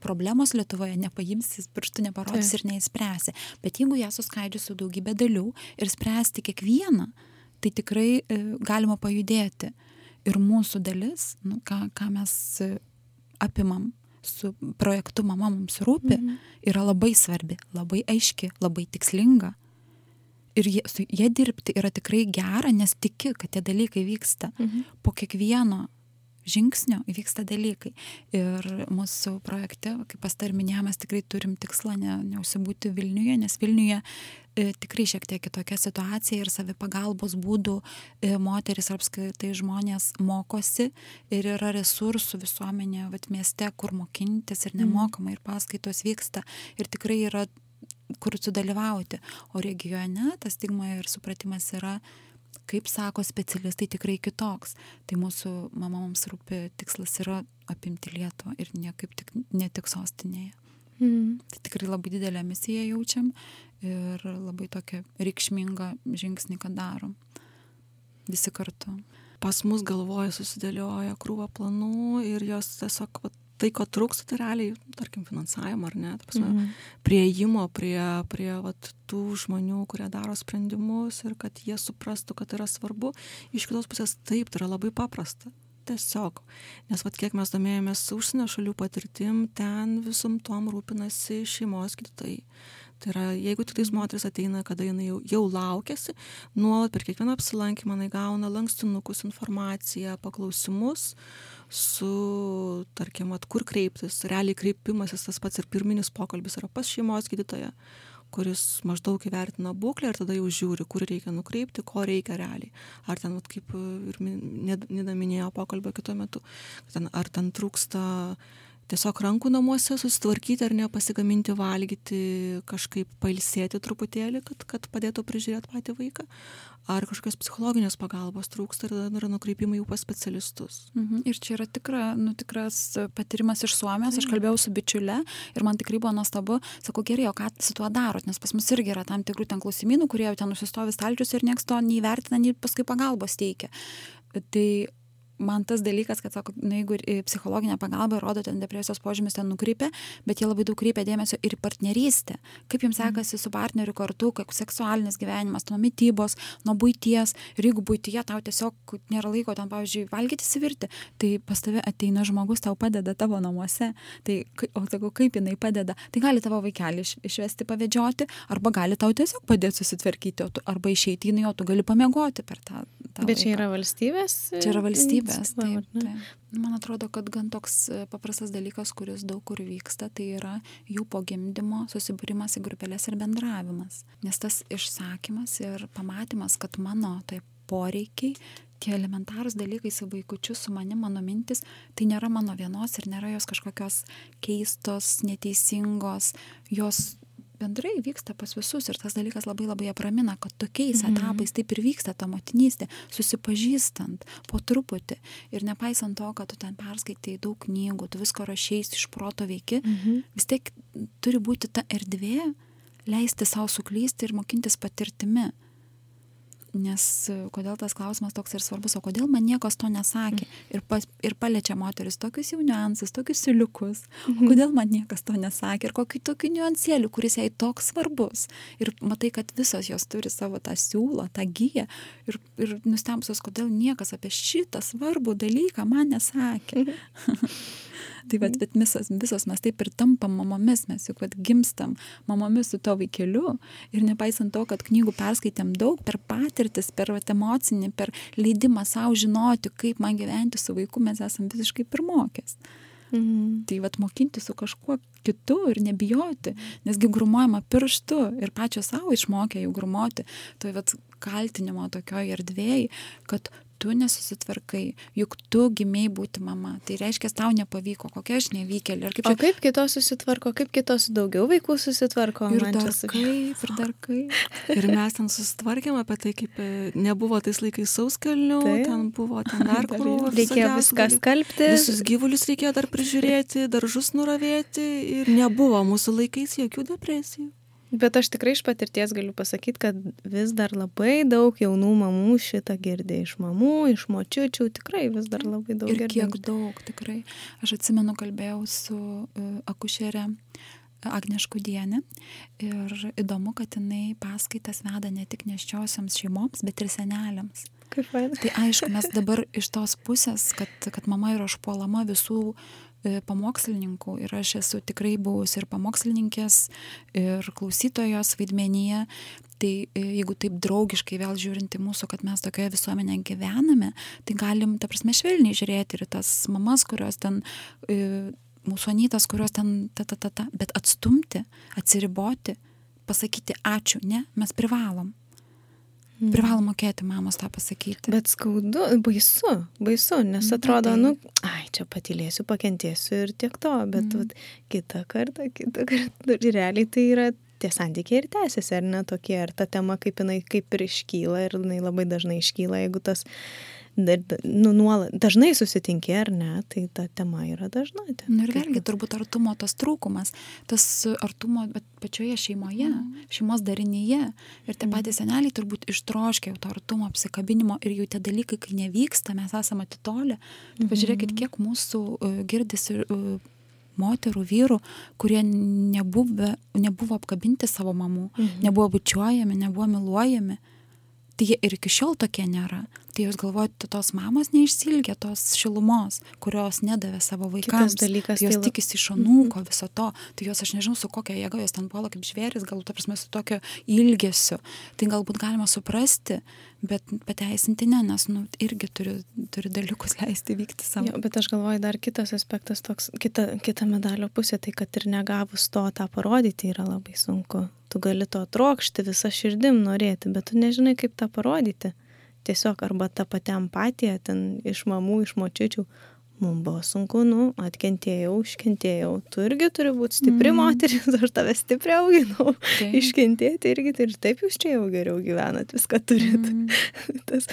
problemos lietuvoje nepaimsi pirštu neparodysi ir neišspręsi. Bet jeigu ją suskaidžius su daugybe dalių ir spręsti kiekvieną tai tikrai e, galima pajudėti. Ir mūsų dalis, nu, ką, ką mes e, apimam su projektu Mama mums rūpi, mhm. yra labai svarbi, labai aiški, labai tikslinga. ir jie, su jie dirbti yra tikrai gera, nes tiki, kad tie dalykai vyksta. Mhm. Po kiekvieno žingsnio įvyksta dalykai. Ir mūsų projekte, kaip pastarminė, mes tikrai turim tikslą ne, neužsibūti Vilniuje, nes Vilniuje tikrai šiek tiek kitokia situacija ir savipagalbos būdų e, moteris apskritai žmonės mokosi ir yra resursų visuomenė, vat mieste, kur mokintis ir nemokamai ir paskaitos vyksta. Ir tikrai yra kur sudalyvauti. O regione tas stigma ir supratimas yra kaip sako specialistai, tikrai kitoks. Tai mūsų mamoms rūpi tikslas yra apimti Lietuvą ir niekaip tik, ne tik sostinėje. Mm. Tai tikrai labai didelę misiją jaučiam ir labai tokią reikšmingą žingsnį, kad darom. Visi kartu. Pas mus galvoje susidėlioja krūva planų ir jos tiesiog vat, tai, ko trūksta, tai realiai, tarkim, finansavimo ar ne, prasme, mm -hmm. prieimo prie, prie vat, tų žmonių, kurie daro sprendimus ir kad jie suprastų, kad tai yra svarbu. Iš kitos pusės taip, tai yra labai paprasta. Tiesiog. Nes vat kiek mes domėjomės užsienio šalių patirtim, ten visum tom rūpinasi šeimos gydytojai. Tai yra, jeigu tik tais moteris ateina, kada jinai jau, jau laukėsi, nuolat per kiekvieną apsilankymą jinai gauna lankstinukus, informaciją, paklausimus, su, tarkim, at, kur kreiptis. Realiai kreipimasis tas pats ir pirminis pokalbis yra pas šeimos gydytoją, kuris maždaug įvertina būklę ir tada jau žiūri, kur reikia nukreipti, ko reikia realiai. Ar ten, at, kaip ir Nida minėjo pokalbio kitu metu, ten, ar ten trūksta tiesiog rankų namuose susitvarkyti ar ne, pasigaminti, valgyti, kažkaip pailsėti truputėlį, kad, kad padėtų prižiūrėti patį vaiką, ar kažkokios psichologinės pagalbos trūksta ir yra nukreipimai jau pas specialistus. Mhm. Ir čia yra tikra, nu, tikras patyrimas iš Suomijos, aš kalbėjau su bičiule ir man tikrai buvo nuostabu, sakau, gerai, o ką su tuo darot, nes pas mus irgi yra tam tikrų ten klausimynų, kurie jau ten nusistovi stalčius ir nieks to neįvertina, nei paskui pagalbos teikia. Tai man tas dalykas, kad sako, na, jeigu ir psichologinė pagalba rodo ten depresijos požymis, ten nukreipia, bet jie labai daug kreipia dėmesio ir partnerystę. Kaip jums mhm. sekasi su partneriu kartu, kaip seksualinis gyvenimas, nuo mytybos, nuo būties. Ir jeigu būtyje tau tiesiog nėra laiko ten, pavyzdžiui, valgyti sivirti, tai pas tave ateina žmogus, tau padeda tavo namuose. Tai, o sakau, kaip jinai padeda? Tai gali tavo vaikelį iš, išvesti pavėdžioti, arba gali tau tiesiog padėti susitvarkyti, tu, arba išeiti į jo, tu gali pamiegoti per tą. tą Bet laiką. čia yra valstybės? Čia yra valstybės valstybės. Taip, taip. Man atrodo, kad gan toks e, paprastas dalykas, kuris daug kur vyksta, tai yra jų po gimdymo susibūrimas į grupelės ir bendravimas. Nes tas išsakymas ir pamatymas, kad mano tai poreikiai, tie elementarūs dalykai su vaikučiu, su manim, mano mintis, tai nėra mano vienos ir nėra jos kažkokios keistos, neteisingos, jos bendrai vyksta pas visus ir tas dalykas labai labai apramina, kad tokiais mhm. etapais taip ir vyksta ta motinystė, susipažįstant po truputį ir nepaisant to, kad tu ten perskaitai daug knygų, tu visko rašiais iš proto veiki, mhm. vis tiek turi būti ta erdvė leisti savo suklysti ir mokintis patirtimi. Nes e, kodėl tas klausimas toks ir svarbus, o kodėl man niekas to nesakė mm. ir, pas, ir paliečia moteris tokius jau niuansus, tokius siliukus, mhm. kodėl man niekas to nesakė ir kokį tokį niuansėlį, kuris jai toks svarbus. Ir matai, kad visos jos turi savo tą siūlą, tą gyją ir, ir nustempusios, kodėl niekas apie šitą svarbų dalyką man nesakė. *laughs* tai vat bet visos visos mes taip ir tampam mamomis mes juk vat gimstam mamomis su tuo vaikeliu ir nepaisant to kad knygų perskaitėm daug per patirtis per vat emocinį per leidimą sau žinoti kaip man gyventi su vaiku mes esam visiškai pirmokės Mhm. Tai vat mokinti su kažkuo kitu ir nebijoti, nesgi grumuojama pirštu ir pačios savo išmokė jau grumoti, tai vat kaltinimo tokioj erdvėjai, kad tu nesusitvarkai, juk tu gimiai būti mama. Tai reiškia, tau nepavyko, kokia aš nevykėlė. Kaip čia... O kaip kitos susitvarko, kaip kitos daugiau vaikų susitvarko? Ir dar kaip, ir dar kaip. ir mes ten susitvarkėm apie tai, kaip e, nebuvo tais laikais sauskelnių, tai. ten buvo ten dar kur. reikėjo viską skalbti. Visus gyvulius reikėjo dar prižiūrėti, daržus nuravėti ir nebuvo mūsų laikais jokių depresijų. Bet aš tikrai iš patirties galiu pasakyti, kad vis dar labai daug jaunų mamų šitą girdė iš mamų, iš močiučių, tikrai vis dar labai daug. Ir girdė. kiek daug, tikrai. Aš atsimenu, kalbėjau su uh, akušerė Agnišku dienė ir įdomu, kad jinai paskaitas veda ne tik neščiosioms šeimoms, bet ir seneliams. Kaip faina. Tai aišku, mes dabar iš tos pusės, kad, kad mama yra užpuolama visų e, pamokslininkų ir aš esu tikrai buvusi ir pamokslininkės, ir klausytojos vaidmenyje. Tai e, jeigu taip draugiškai vėl žiūrint į mūsų, kad mes tokioje visuomenėje gyvename, tai galim, ta prasme, švelniai žiūrėti ir tas mamas, kurios ten, e, mūsų anytas, kurios ten, ta, ta, ta, ta, bet atstumti, atsiriboti, pasakyti ačiū, ne, mes privalom. Mhm. Privalom mokėti mamos tą pasakyti. Bet skaudu, baisu, baisu, nes Nu, atrodo, bet nu, ai, čia patylėsiu, pakentėsiu ir tiek to, bet Mhm. vat, kitą kartą, kitą kartą, realiai tai yra tie santykiai ir tęsiasi, ar ne tokie, ar ta tema, kaip jinai kaip ir iškyla, ir jinai labai dažnai iškyla, jeigu tas, nu, nuolat, dažnai susitinki, ar ne, tai ta tema yra dažna. ten Nu ir vėlgi turbūt artumo tas trūkumas, tas artumo pačioje šeimoje, šeimos darinyje. Ir tie patys seneliai turbūt ištroškia jau to artumo, apsikabinimo ir jau tie dalykai, kai nevyksta, mes esame atitolę. Tai pažiūrėkit, kiek mūsų uh, girdisi uh, moterų, vyrų, kurie nebuvo, nebuvo apkabinti savo mamų, Mhm. nebuvo bučiuojami, nebuvo miluojami. Tai jie ir iki šiol tokie nėra. Tai jūs galvojate, tos mamos neišsilgia tos šilumos, kurios nedavė savo vaikams. dalykas, tai jos tai tikisi iš anūko viso to. Tai jos, aš nežinau, su kokia jėga jos ten puola kaip žvėris, galbūt, ta prasme, su tokio ilgesiu. Tai galbūt galima suprasti, bet pateisinti ne, nes, nu, irgi turi, turi dalykus *laughs* leisti vykti savo. Jo, bet aš galvoju, dar kitas aspektas toks, kita, kita medalio pusė, tai kad ir negavus to tą parodyti yra labai sunku. Tu gali to trokšti visą širdim norėti, bet tu nežinai, kaip tą parodyti. Tiesiog arba ta pati empatija ten iš mamų, iš močiučių. Mums buvo sunku, nu, atkentėjau, iškentėjau. Tu irgi turi būti stipri mm. moteris, *laughs* aš tave stipriai auginau. Taip. Iškentėti irgi, tai ir taip jūs čia jau geriau gyvenat, viską turit. Mm. *laughs* tas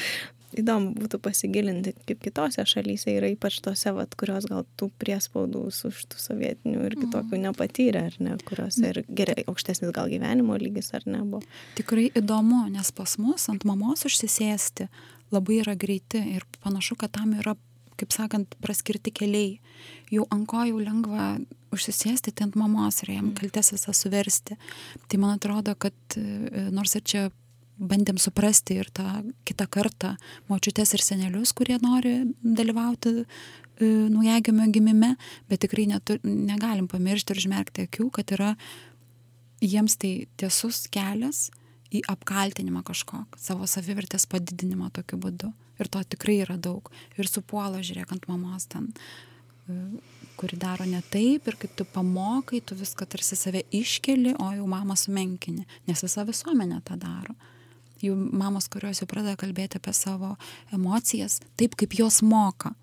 įdomu būtų pasigilinti, kaip kitose šalyse yra, ypač tose, vat, kurios gal tų priespaudų už tų sovietinių ir kitokių nepatyrė, ar ne, kuriuose ir gerai, aukštesnis gal gyvenimo lygis ar ne buvo. Tikrai įdomu, nes pas mus ant mamos užsisėsti labai yra greiti ir panašu, kad tam yra, kaip sakant, praskirti keliai. Jau ant ko jau lengva užsisėsti, tai ant mamos ir jam kaltės visą suversti. Tai man atrodo, kad e, nors ir čia bandėm suprasti ir tą kitą kartą močiutės ir senelius, kurie nori dalyvauti e, naujagimio gimime, bet tikrai netur, negalim pamiršti ir užmerkti akių, kad yra jiems tai tiesus kelias į apkaltinimą kažkokį, savo savivertės padidinimą tokiu būdu. Ir to tikrai yra daug. Ir supuola, žiūrėk, ant mamos ten, e, kuri daro ne taip ir kaip tu pamokai, tu viską tarsi save iškeli, o jau mamą sumenkini, nes visa visuomenė tą daro. Jų mamos, kurios jau pradeda kalbėti apie savo emocijas, taip kaip jos moka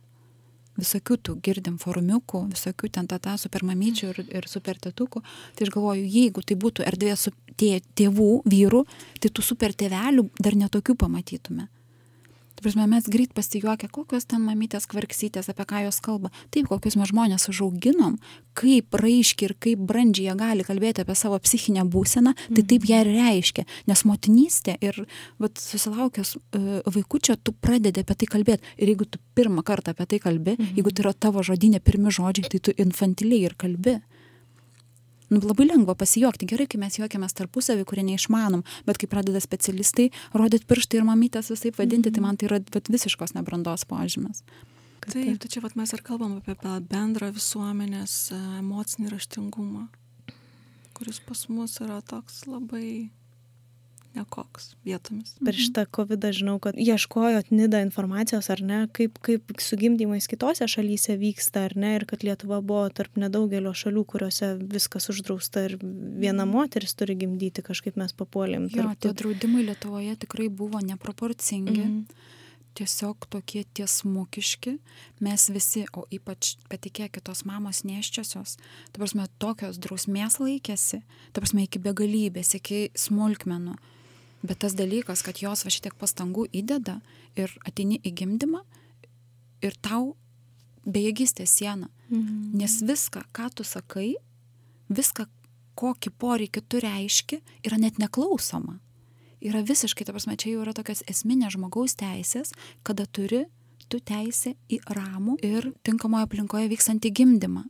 visokių tų girdim forumiukų, visokių ten tata supermamyčių ir, ir supertetukų. Tai aš galvoju, jeigu tai būtų erdvė su tė, tėvų, vyrų, tai tų super tėvelių dar netokių pamatytume. Tai prasme, mes greit pasijuokia, kokios ten mamytės kvarksytės, apie ką jos kalba. Taip, kokius mes žmonės užauginom, kaip raiškiai ir kaip brandžiai jie gali kalbėti apie savo psichinę būseną, tai taip ją ir reiškia. Nes motinystė ir vat, susilaukęs uh, vaikučio, tu pradedi apie tai kalbėti. Ir jeigu tu pirmą kartą apie tai kalbi, mhm. jeigu tai yra tavo žodinė pirmi žodžiai, tai tu infantiliai ir kalbi. Nu, labai lengva pasijuokti. Gerai, kai mes juokiamės tarpusavį, kurie neišmanom, bet kai pradeda specialistai rodyti pirštai ir mamytės visai vadinti, mm tai man tai yra vat, visiškos nebrandos požymis. Taip, tai čia vat, mes ir kalbam apie bendrą visuomenės e, emocinį raštingumą, kuris pas mus yra toks labai nekoks vietomis. Per šitą COVID žinau, kad ieškojot nida informacijos ar ne, kaip, kaip su gimdymais kitose šalyse vyksta ar ne, ir kad Lietuva buvo tarp nedaugelio šalių, kuriuose viskas uždrausta ir viena moteris turi gimdyti, kažkaip mes papuolėm. Jo, tarp tie draudimai Lietuvoje tikrai buvo neproporcingi. Mhm. tiesiog tokie tiesmukiški, mes visi, o ypač patikėkit, tos mamos neščiosios, ta prasme, tokios drausmės laikėsi, ta prasme, iki begalybės, iki smulkmenų. Bet tas dalykas, kad jos va šitiek pastangų įdeda ir ateini į gimdymą ir tau bejėgystė siena. Mhm. Nes viską, ką tu sakai, viską, kokį poreikį tu reiški, yra net neklausoma. Yra visiškai, ta prasme, čia jau yra tokios esminės žmogaus teisės, kada turi tu teisę į ramų ir tinkamoje aplinkoje vykstantį gimdymą.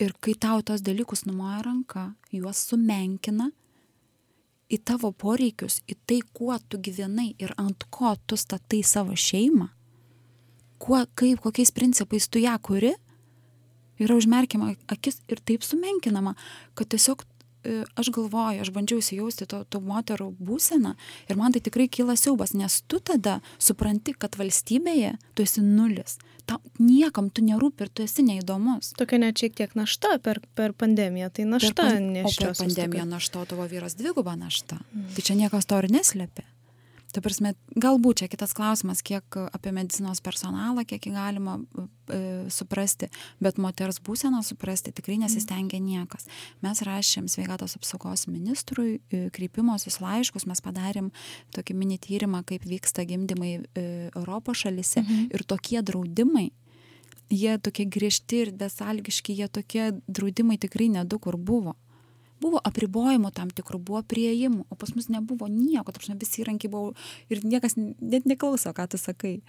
Ir kai tau tos dalykus numoja ranka, juos sumenkina į tavo poreikius, į tai, kuo tu gyvenai ir ant ko tu statai savo šeimą, kuo, kaip, kokiais principais tu ją kuri, yra užmerkiama akis ir taip sumenkinama, kad tiesiog e, aš galvoju, aš bandžiau įsijausti to, to moterų būseną ir man tai tikrai kyla siaubas, nes tu tada supranti, kad valstybėje tu esi nulis. Ta, niekam tu nerūpi ir tu esi neįdomus. Tokia net šiek tiek našta per, per pandemiją, tai našta pan, o per pandemiją našta, tavo vyras dvigubą naštą. Mm. Tai čia niekas to ir neslėpia. Ta prasme, galbūt čia kitas klausimas, kiek apie medicinos personalą, kiek jį galima e, suprasti, bet moters būseną suprasti tikrai nesistengia niekas. Mes rašėm sveikatos apsaugos ministrui e, kreipimosis laiškus, mes padarėm tokį mini tyrimą, kaip vyksta gimdymai e, Europos šalise mhm. ir tokie draudimai, jie tokie griežti ir besalgiški, jie tokie draudimai tikrai nedaug kur buvo buvo apribojimų tam tikrų, buvo prieimų, o pas mus nebuvo nieko, tarp visi įrankiai buvo ir niekas net neklauso, ką tu sakai.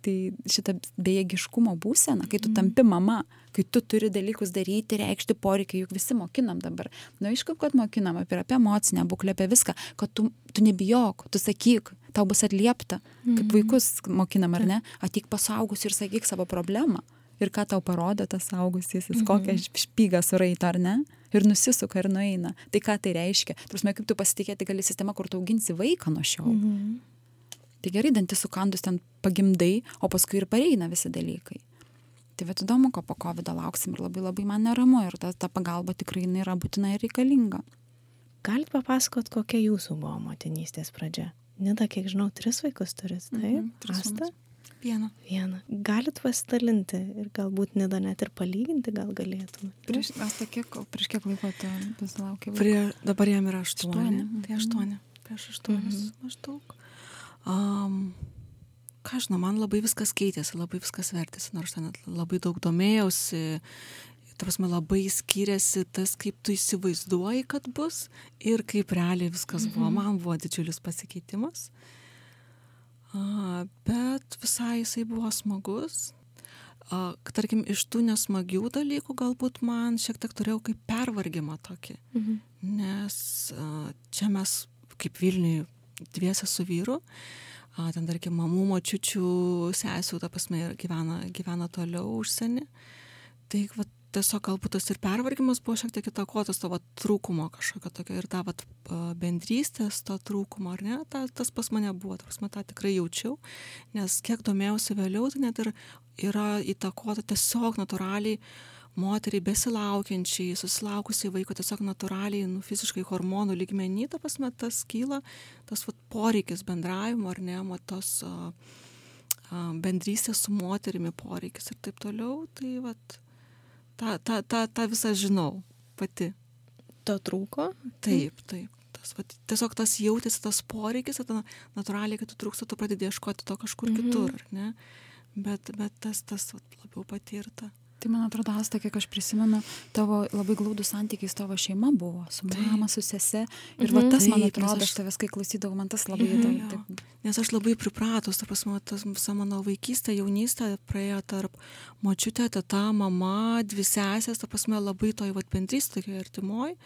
Tai šitą bejėgiškumo būseną, kai tu Mhm. tampi mama, kai tu turi dalykus daryti, reikšti poreikiai, juk visi mokinam dabar. Na, nu, aišku, kad mokinam apie, apie emocinę būklę, apie viską, kad tu, tu nebijok, tu sakyk, tau bus atliepta, kaip Mhm. vaikus mokinam, ar ne, ateik pasaugus ir sakyk savo problemą. Ir ką tau parodo tas saugusysis, kokią Mhm. špygą suraito, ar ne? Ir nusisuka ir nueina. Tai ką tai reiškia? Turime, kaip tu pasitikėti gali sistema, kur tu auginsi vaiką nuo šiol. Mhm. Tai gerai, dantis sukandus ten pagimdai, o paskui ir pareina visi dalykai. Tai bet įdomu, ko po COVID lauksim ir labai labai man neramu ir ta, ta pagalba tikrai yra būtina ir reikalinga. Galit papasakot, kokia jūsų buvo motinystės pradžia? Nida, kiek žinau, tris vaikus turit, taip? Mhm, tris Asta? sūnus. Vieną. Vieną. Galit pasidalinti ir galbūt Nida net ir palyginti gal galėtum. Prieš, asta, kiek, prieš kiek laiko tu susilaukė? Prie, dabar jam yra aštuoni. Aštuoni, Tai mhm. aštuoni. Prieš aštuonis Mhm. maždaug. Um, ką žinau, man labai viskas keitėsi, labai viskas vertėsi, nors ten labai daug domėjausi. Tarsi labai skiriasi tas, kaip tu įsivaizduoji, kad bus ir kaip realiai viskas buvo. Man buvo didžiulis pasikeitimas. Bet visai jisai buvo smagus. Tarkim, iš tų nesmagių dalykų galbūt man šiek tiek turėjau kaip pervargimą tokį. Mhm. Nes čia mes kaip Vilniui dviese su vyru, ten tarkim, mamų, močiučių, sesių, ta prasme, gyvena, gyvena toliau užsienį. Tai va, tiesiog galbūt tas ir pervargimas buvo šiek tiek įtakotas to va, trūkumo kažkokio tokio ir ta va, bendrystės to trūkumo, ar ne, ta, tas pas mane buvo, ta prasme, tą tikrai jaučiau, nes kiek domėjausi vėliau, tai net ir yra įtakota tiesiog natūraliai moteriai besilaukiančiai, susilaukusiai vaiko tiesiog natūraliai, nu, fiziškai hormonų lygmenį, ta prasme, tas kyla, tas vat, poreikis bendravimo, ar ne, mo, tos a, a, bendrystės su moterimi poreikis ir taip toliau, tai vat, tą, tą, tą, tą visą žinau pati. To trūko? Taip, taip. Tas, vat, tiesiog tas jautėsi tas poreikis, tada natūraliai, kad tu trūksta, tu pradedi ieškoti to kažkur Mhm. kitur, ne? Bet, bet tas, tas vat, labiau patirta. Tai man atrodo, Asta, kiek aš prisimenu, tavo labai glaudų santykiai su tavo šeima buvo, su mama, su sese. Ir va Mhm. tas, man atrodo, aš- tavęs, kai klausydavau, man tas labai Mhm. įdomu. Taip, Nes aš labai pripratus, ta prasme, tas visa mano vaikystė, jaunystė praėjo tarp močiutė, teta, mama, dvi sesės, ta prasme, labai toj vat bendrystė, tokia artimoji.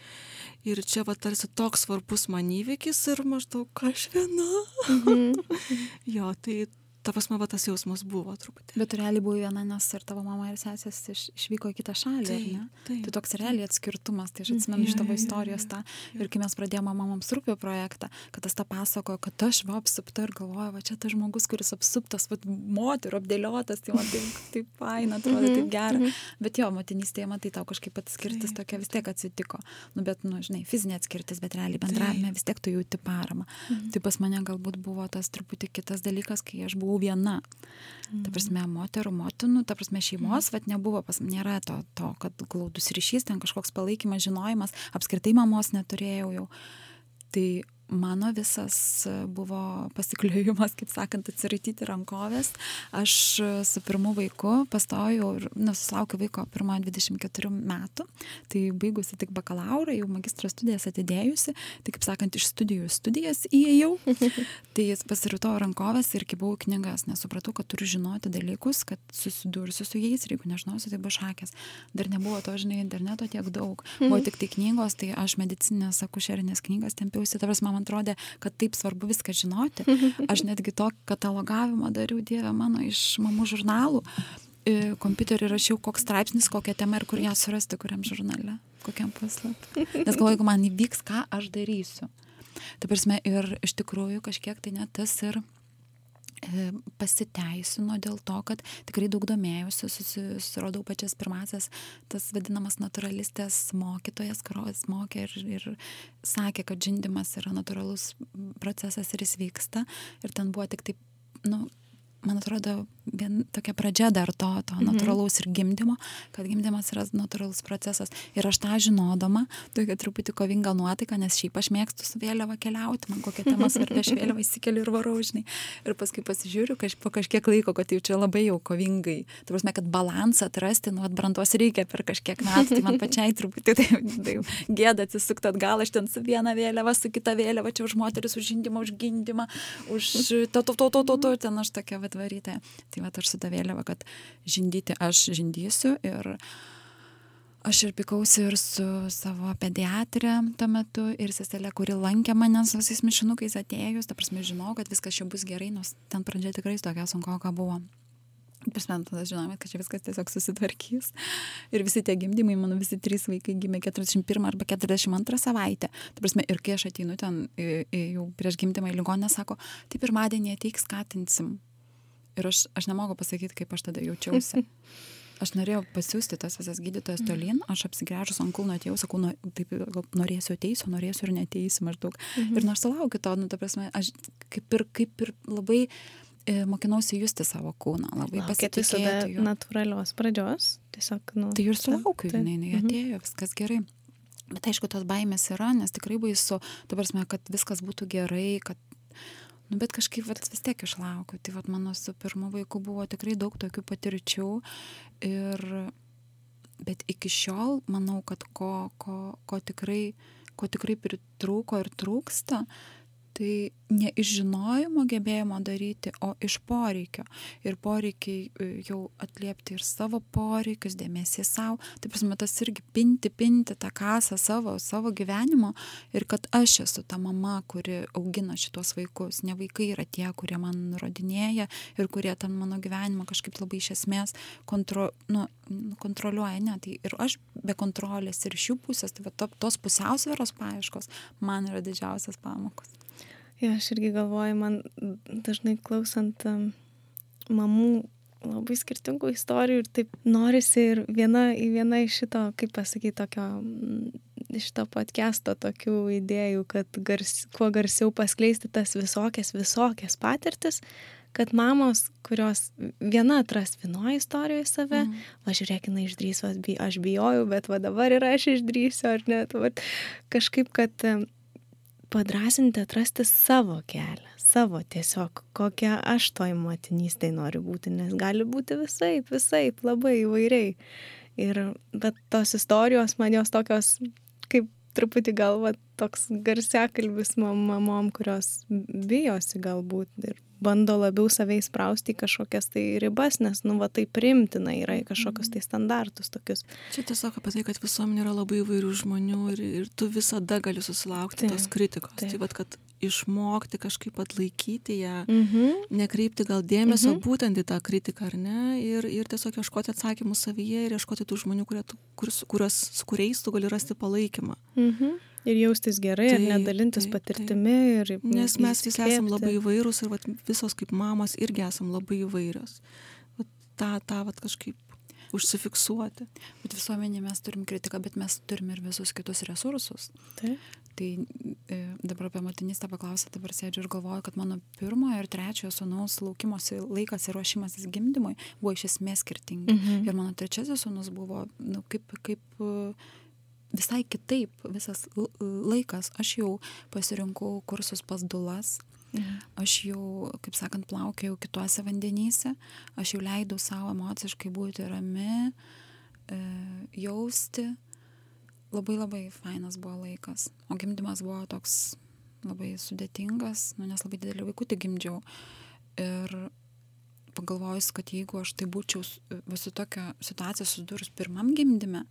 Ir čia va tarsi toks svarbus man įvykis ir maždaug aš viena. Mhm. *laughs* jo, tai ta prasme, va tas jausmas buvo truputį. Bet realiai buvai viena, nes ir tavo mama ir sesės iš, išvyko į kitą šalį, ne? taip. Tai toks realiai atskirtumas, tai aš atsimenu iš tavo jo, istorijos tą. Ir kai mes pradėjome mamams rūpio projektą, kad tas tą pasako, kad aš va apsupta ir galvoju, va čia tas žmogus, kuris apsuptas, va moterų apdėliotas, tai man taip, taip faina, atrodo, taip gera. Bet jo, motinystėje, matai, tau kažkaip atskirtis Taip, tokia vis tiek atsitiko. Nu, bet, nu, žinai, fizinė atskirtis, bet realiai bendravime vis tiek tu jauti paramą. Tai pas mane galbūt buvo tas truputį kitas dalykas, kai aš buvau viena. Ta prasme, moterų, motinų, ta prasme, šeimos, vad nebuvo, pas nėra to, to, kad glaudus ryšys, ten kažkoks palaikymas, žinojimas, apskritai mamos neturėjau jau. Tai mano visas buvo pasikliojimas, kaip sakant, atsiraityti rankovės. Aš su pirmu vaiku pastojau ir nusilaukiu vaiko pirmą 24 metų. Tai baigusi tik bakalauro, jau magistro studijas atidėjusi, tai kaip sakant, iš studijų studijas įėjau. *laughs* tai jis pasirito rankovės ir kibau knygas, nes supratau, kad turiu žinoti dalykus, kad susidursiu su jais ir jeigu nežinosiu, tai bus šakės. Dar nebuvo to, žinai, interneto tiek daug. Buvo tik tai knygos, tai aš medicinės akušerinės knygas tempiausi, tavas man atrodė, kad taip svarbu viską žinoti. *laughs* Aš netgi to katalogavimą dariau, Dieve mano, iš mamų žurnalų. į kompiuterį rašiau, koks straipsnis, kokią temą ir kur ją surasti, kuriam žurnale, kokiam puslapį. Nes galvoju, jeigu man įvyks, ką aš darysiu. Tai prasme, ir iš tikrųjų kažkiek tai net tas ir e, pasiteisino dėl to, kad tikrai daug domėjausi, susiradau pačias pirmasias, tas vadinamas naturalistės mokytojas, kurios mokė ir, ir sakė, kad žindimas yra natūralus procesas ir jis vyksta. Ir ten buvo tik taip, nu, man atrodo, vien tokia pradžia dar to, to mhm. natūralaus ir gimdymo, kad gimdymas yra natūralus procesas. Ir aš tą žinodama, tokia truputį kovinga nuotaika, nes šiaip aš mėgstu su vėliava keliauti, man kokia tema svarbi, aš vėliavą įsikeliu ir varau, žinai. Ir paskui pasižiūriu, kaž, po kažkiek laiko, kad jau čia labai jau kovingai. Tai prasme, kad balansą atrasti, nu, atbrantos reikia per kažkiek metų, tai man pačiai truputį tai, tai gėda atsisukti atgal, aš ten su viena vėliava, su kita vėliava, čia už moteris, už žindimą, už gimdymą, už to, to, to, to, to, to, ten aš tokia vadvarytė. Tai va aš su ta vėliava, kad žindyti aš žindysiu ir aš ir pikausi ir su savo pediatrė tuo metu ir seselė, kuri lankė mane su visais mišinukais atėjus, ta prasme žinau, kad viskas čia bus gerai, nors ten pradžia tikrai tokia sunkoka buvo. Prasme, tada žinome, kad čia viskas tiesiog susitvarkys. Ir visi tie gimdymai, mano visi trys vaikai gimė 41 arba 42 savaitę. Ta prasme, ir kai aš ateinu ten jau prieš gimdymą į ligonę, sako, tai pirmadienį ateik skatinsim. Ir aš, aš nemoku pasakyti, kaip aš tada jaučiausi. *laughs* Aš norėjau pasiūsti tas visas gydytojas mhm. tolyn, aš apsigręžus ant kulno atėjau, sakau, nu, taip, norėsiu ateisiu, norėsiu ir neteisiu maždaug. Mhm. Ir nors sulaukiu to, nu, ta prasme, aš kaip ir, kaip ir labai e, mokinausi justi savo kūną, labai pasitikėti. Natūralios pradžios, tiesiog, nu. Tai ir sulaukiu, tai, jinai, jinai mhm. atėjo, viskas gerai. Bet aišku, tos baimės yra, nes tikrai baisu, ta prasme, kad viskas būtų gerai, kad nu bet kažkaip vat vis tiek išlaukiau. Tai vat mano su pirmu vaiku buvo tikrai daug tokių patirčių ir bet iki šiol manau kad ko ko ko tikrai ko tikrai pritrūko ir trūksta tai ne iš žinojimo gebėjimo daryti, o iš poreikio. Ir poreikiai e, jau atliepti ir savo poreikius, dėmesį savo. Taip prasme, tas irgi pinti, pinti tą kasą savo, savo gyvenimo. Ir kad aš esu ta mama, kuri augina šitos vaikus. Ne vaikai yra tie, kurie man nurodinėja ir kurie ten mano gyvenimą kažkaip labai iš esmės kontro, nu, kontroliuoja. Ne, tai ir aš be kontrolės ir iš jų pusės, tai va, tos pusiausvėros paieškos man yra didžiausias pamokos. Ja, aš irgi galvoju, man dažnai klausant um, mamų labai skirtingų istorijų ir taip norisi ir viena, viena iš šito, kaip pasakyti, tokio, iš to podcast'o tokių idėjų, kad gars, kuo garsiau paskleisti tas visokias, visokias patirtis, kad mamos, kurios viena atras vienoje istorijoje save, mm. va žiūrėk, jinai išdryso, aš bijojau, bet va dabar ir aš išdrysiu, ar ne, va, kažkaip, kad padrasinti atrasti savo kelią, savo tiesiog, kokia aš toj motinystėje noriu būti, nes gali būti visai, visai, labai įvairiai. Ir, bet tos istorijos man jos tokios, kaip truputį galva, toks garsiakalbis mamom, kurios bijosi galbūt ir bando labiau save įsprausti į kažkokias tai ribas, nes, nu, va, tai primtina yra į kažkokius tai standartus tokius. Čia tiesiog apie tai, kad visuomenė yra labai įvairių žmonių ir, ir tu visada gali susilaukti taip, tos kritikos. Taip. Tai vad, kad išmokti kažkaip atlaikyti ją, mhm. nekreipti gal dėmesio mhm. būtent į tą kritiką, ar ne, ir, ir tiesiog ieškoti atsakymų savyje ir ieškoti tų žmonių, kurie, kur, kurios, su kuriais tu gali rasti palaikymą. Mhm. Ir jaustis gerai, taip, ir nedalintis taip, patirtimi. Ir, Nes mes visi esame labai įvairūs ir vat, visos kaip mamos irgi esame labai įvairios. Vat, tą, tą vat, kažkaip užsifiksuoti. Bet visuomenė mes turim kritiką, bet mes turim ir visus kitus resursus. Taip. Tai e, dabar apie motinystę paklausę, dabar sėdžiu ir galvoju, kad mano pirmojo ir trečiojo sūnaus laukimosi laikas ir ruošimasis gimdymui buvo iš esmės skirtingi. Mhm. Ir mano trečiasis sūnus buvo, nu, kaip, kaip visai kitaip visas laikas. Aš jau pasirinkau kursus pas dulas, mhm. aš jau, kaip sakant, plaukiau kituose vandenyse, aš jau leidau savo emociškai būti rami, e, jausti. Labai labai fainas buvo laikas. O gimdymas buvo toks labai sudėtingas, nu, nes labai didelį vaikų tik gimdžiau. Ir pagalvojus, kad jeigu aš tai būčiau su tokia situacija susidūrus pirmam gimdyme,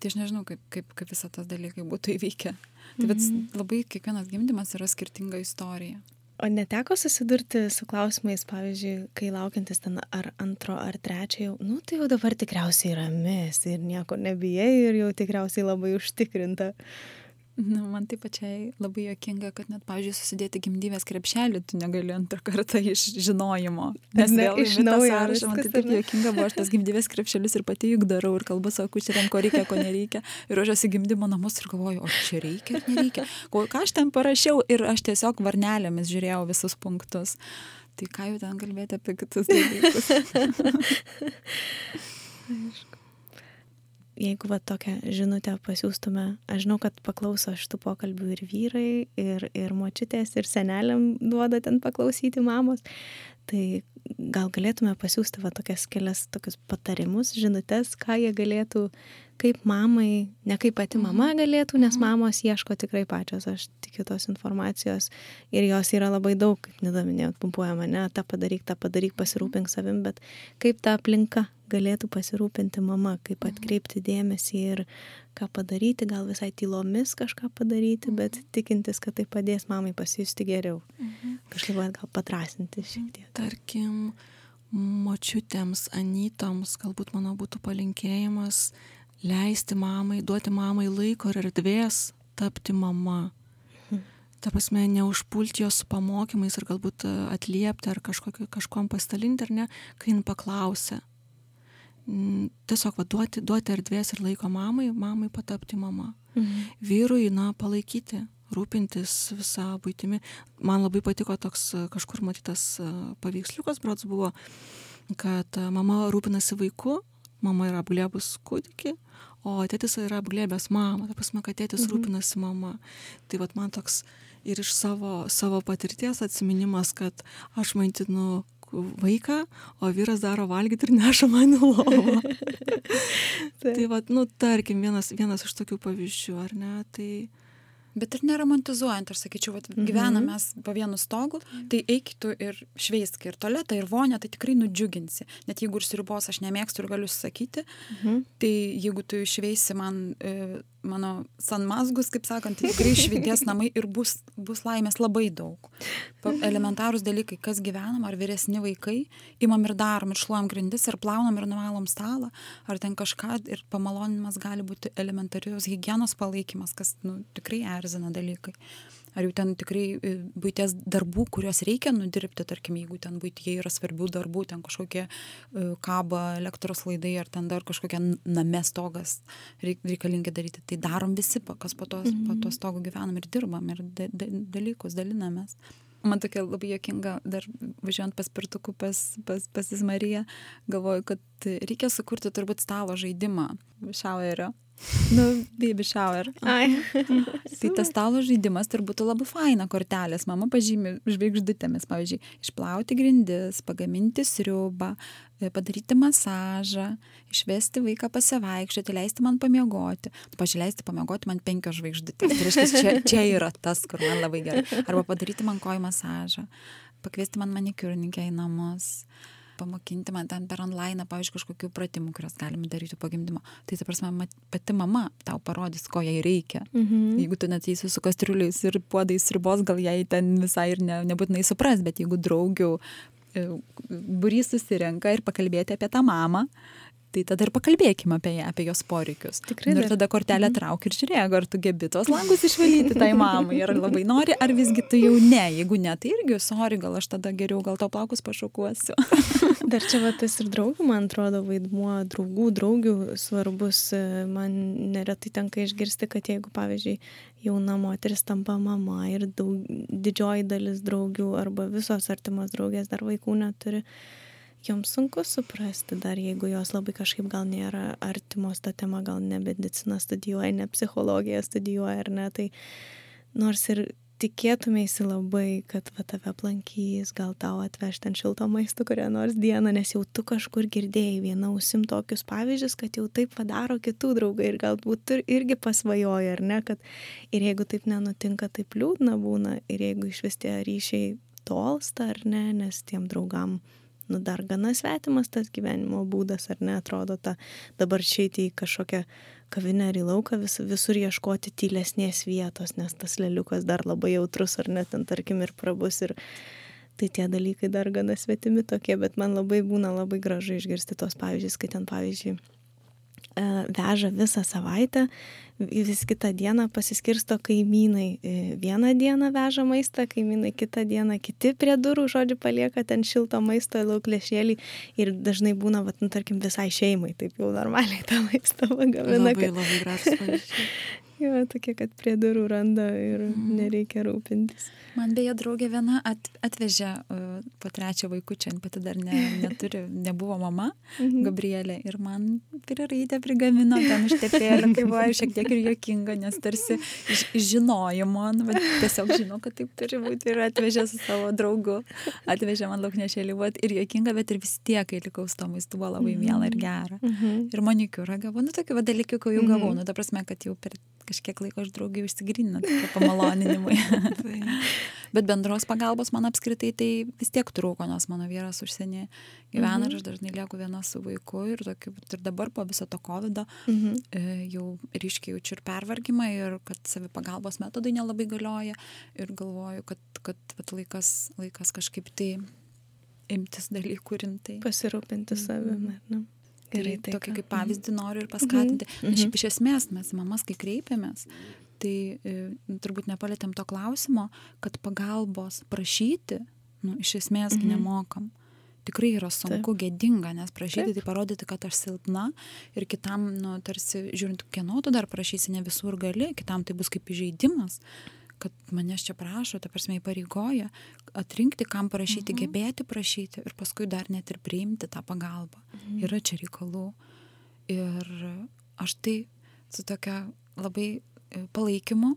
Tai aš nežinau, kaip, kaip, kaip visą tas dalykai būtų įvykę. Tai bet mhm. labai kiekvienas gimdymas yra skirtinga istorija. o neteko susidurti su klausimais pavyzdžiui kai laukiantis ten ar antro ar trečio jau nu tai jau dabar tikriausiai rami esi ir nieko nebijai ir jau tikriausiai labai užtikrinta Nu, man tai pačiai labai jokinga, kad net, pavyzdžiui, susidėti gimdyvės krepšelį tu negali antrą kartą iš žinojimo. Nes Ne, vėl iš naujo sąrašą, man tai taip jokinga buvo, aš tas gimdyvės krepšelius ir pati juk darau ir kalbu savo kučiariam, ko reikia, ko nereikia. Ir aš esu gimdymo namus ir galvoju, o čia reikia ar nereikia. Ko, ką aš ten parašiau ir aš tiesiog varnelėmis žiūrėjau visus punktus. Tai ką jau ten kalbėti apie kitus dalykus. *laughs* *laughs* jeigu va tokią žinutę pasiūstume, aš žinau, kad paklauso šitų pokalbių ir vyrai, ir, ir močiutės, ir seneliam duoda ten paklausyti mamos, tai gal galėtume pasiūsti va tokias kelias tokius patarimus, žinutės, ką jie galėtų, kaip mamai, ne kaip pati mama galėtų, nes mamos ieško tikrai pačios, aš tikiu tos informacijos ir jos yra labai daug, kaip nedaminėjot, pumpuoja mane, tą padaryk, tą padaryk, pasirūpink savim, bet kaip ta aplinka galėtų pasirūpinti mama, kaip atkreipti dėmesį ir ką padaryti, gal visai tylomis kažką padaryti, bet tikintis, kad tai padės mamai pasijusti geriau. Kažkaip gal patrasinti šiek tiek. Tarkim, močiutėms, anytoms, galbūt mano būtų palinkėjimas leisti mamai, duoti mamai laiko ir erdvės tapti mama. Ta prasme, neužpulti jos su pamokymais ir galbūt e, atliepti ar kažkokio, kažkom pasidalinti, ar ne, kai jin paklausia. Mm, Tiesiog va, duoti, duoti erdvės ir laiko mamai, mamai patapti mama. Mhm. Vyrui, na, palaikyti, rūpintis visą būtimi. Man labai patiko toks e, kažkur matytas e, paveiksliukas, brots buvo, kad mama rūpinasi vaiku, mama yra apglėbus kūdikį, o tėtis yra apglėbęs mamą, ta prasme, kad tėtis Mhm. rūpinasi mama. Tai vad man toks ir iš savo, savo patirties atsiminimas, kad aš maitinu vaiką, o vyras daro valgyti ir neša man į lovą. *laughs* tai vad, nu, tarkim, vienas, vienas iš tokių pavyzdžių, ar ne? Tai, Bet ir neromantizuojant, aš sakyčiau, vat, gyvename mes po vienu stogu, tai eik tu ir šveisk ir tualetą, ir vonę, tai tikrai nudžiuginsi. Net jeigu ir siribos aš nemėgstu ir galiu sakyti, Mhm. tai jeigu tu išveisi man e, mano sanmazgus, kaip sakant, tikrai švities namai ir bus, bus laimės labai daug. Elementarūs dalykai, kas gyvenam, ar vyresni vaikai, imam ir darom, ir šluojam grindis, ir plaunam, ir nuvalom stalą, ar ten kažką, ir pamaloninimas gali būti elementarius hygienos palaikymas, kas nu, tikrai erzina dalykai. Ar jau ten tikrai e, būties darbų, kuriuos reikia nudirbti, tarkim, jeigu ten būtie yra svarbių darbų, ten kažkokie e, kaba elektros laidai, ar ten dar kažkokia n- name stogas reik- reikalingi daryti. Tai darom visi, kas po to, po to stogo gyvenam ir dirbam ir da, da, dalykus dalinamės. Man tokia labai jokinga, dar važiuojant paspirtuku pas, pas, pas Izmariją, galvoju, kad reikia sukurti turbūt stalo žaidimą šauerio. Nu, baby shower. Ai. *laughs* Tai tas stalo žaidimas turbūt būtų labai faina kortelės. Mama pažymi žvaigždutėmis, pavyzdžiui, išplauti grindis, pagaminti sriubą, e, padaryti masažą, išvesti vaiką pasivaikščioti, leisti man pamiegoti. Pažiūrėti pamiegoti man penkios žvaigždutės. Tai reiškia, čia, čia yra tas, kur man labai gerai. Arba padaryti man kojų masažą, pakviesti man manikiūrininkę į namus pamokinti man ten per online, pavyzdžiui, kažkokių pratimų, kuriuos galime daryti po gimdymo. Tai, ta prasme, pati mama tau parodys, ko jai reikia. Mhm. Jeigu tu net eisi su kastriuliais ir puodais ribos, gal jai ten visai ir ne, nebūtinai supras, bet jeigu draugių e, burys susirenka ir pakalbėti apie tą mamą, tai tada ir pakalbėkime apie ją, apie jos poreikius. Tikrai Nu, ir tada kortelę trauk ir žiūrėk, ar tu gebi tos langus išvalyti tai mamai, ar labai nori, ar visgi tu jau ne. Jeigu ne, tai irgi, sorry, gal aš tada geriau, gal to plaukus pašokuosiu. *laughs* Dar čia va tas ir draugų, man atrodo, vaidmuo, draugų, draugių svarbus. Man neretai tenka išgirsti, kad jeigu, pavyzdžiui, jauna moteris tampa mama ir daug, didžioji dalis draugių arba visos artimos draugės dar vaikų neturi, joms sunku suprasti dar, jeigu jos labai kažkaip gal nėra artimos ta tema, gal ne medicina studijuoja, ne psichologiją studijuoja ar ne, tai nors ir tikėtumėsi labai, kad va tave aplankys, gal tau atveš ten šilto maisto kurią nors dieną, nes jau tu kažkur girdėjai viena ausim tokius pavyzdžius, kad jau taip padaro kitų draugai ir galbūt irgi pasvajoji, ar ne, kad ir jeigu taip nenutinka, taip liūdna būna ir jeigu iš vis tie ryšiai tolsta ar ne, nes tiem draugam nu, dar gana svetimas tas gyvenimo būdas, ar ne, atrodo, ta dabar išeiti į kažkokią kavinę ar į lauką, vis, visur ieškoti tylesnės vietos, nes tas leliukas dar labai jautrus, ar net ten, tarkim, ir prabus. Ir tai tie dalykai dar gana svetimi tokie, bet man labai būna labai gražu išgirsti tos pavyzdžius, kai ten, pavyzdžiui, veža visą savaitę, vis kitą dieną pasiskirsto kaimynai. E, vieną dieną veža maistą, kaimynai kitą dieną kiti prie durų, žodžiu, palieka ten šilto maisto lauklešėlį ir dažnai būna, vat, nu, tarkim, visai šeimai, taip jau normaliai tą maistą pagamina. Labai, kad... labai gražus. *laughs* jo, tokie, kad prie durų randa ir mm. nereikia rūpintis. Man beje, draugė viena at, atvežė uh, po trečią vaikų, pati dar ne, neturi, nebuvo mama, mhm. Gabrielė, ir man priraitę prigamino ten užtepėlę, tai buvo šiek tiek ir jokinga, nes tarsi iš, žinojimo, nu, tiesiog žino, kad taip turi būti ir atvežė su savo draugu, atvežė man lauknešėlį, ir jokinga, bet ir vis tiek, kai likau su to maistu, buvo labai miela ir gera. Mhm. Ir manikiūrą gavau, nu tokių dalykų, kai jau gavau, mhm. nu ta prasme, kad jau per kažkiek laiko aš draugiai užsigrįnu, tokie pamaloninimai. *laughs* Bet bendros pagalbos man apskritai tai vis tiek trūko, nes mano vyras užsienį gyvena mhm. ir aš dažnai lieku viena su vaiku ir, tokiu, ir dabar po viso to COVID mhm. E, jau ryškiai jaučiu ir pervargimą ir kad savi pagalbos metodai nelabai galioja ir galvoju, kad, kad, kad laikas, laikas kažkaip tai imtis dalykų rimtai. Pasirūpinti savimi, ar ne? Gerai, tai tokį kaip pavyzdį noriu ir paskatinti. Mhm. Nes šiaip iš esmės mes mamas, kai kreipiamės, tai e, turbūt nepalėtėm to klausimo, kad pagalbos prašyti, nu, iš esmės mhm. nemokam. Tikrai yra sunku, Taip. gėdinga, nes prašyti, Taip. tai parodyti, kad aš silpna ir kitam, nu, tarsi, žiūrint, kieno tu dar prašysi, ne visur gali, kitam tai bus kaip įžeidimas kad manęs čia prašo, ta prasme įpareigoja atrinkti, kam prašyti, mhm. gebėti prašyti ir paskui dar net ir priimti tą pagalbą. Mhm. Yra čia reikalų. Ir aš tai su tokia labai e, palaikymu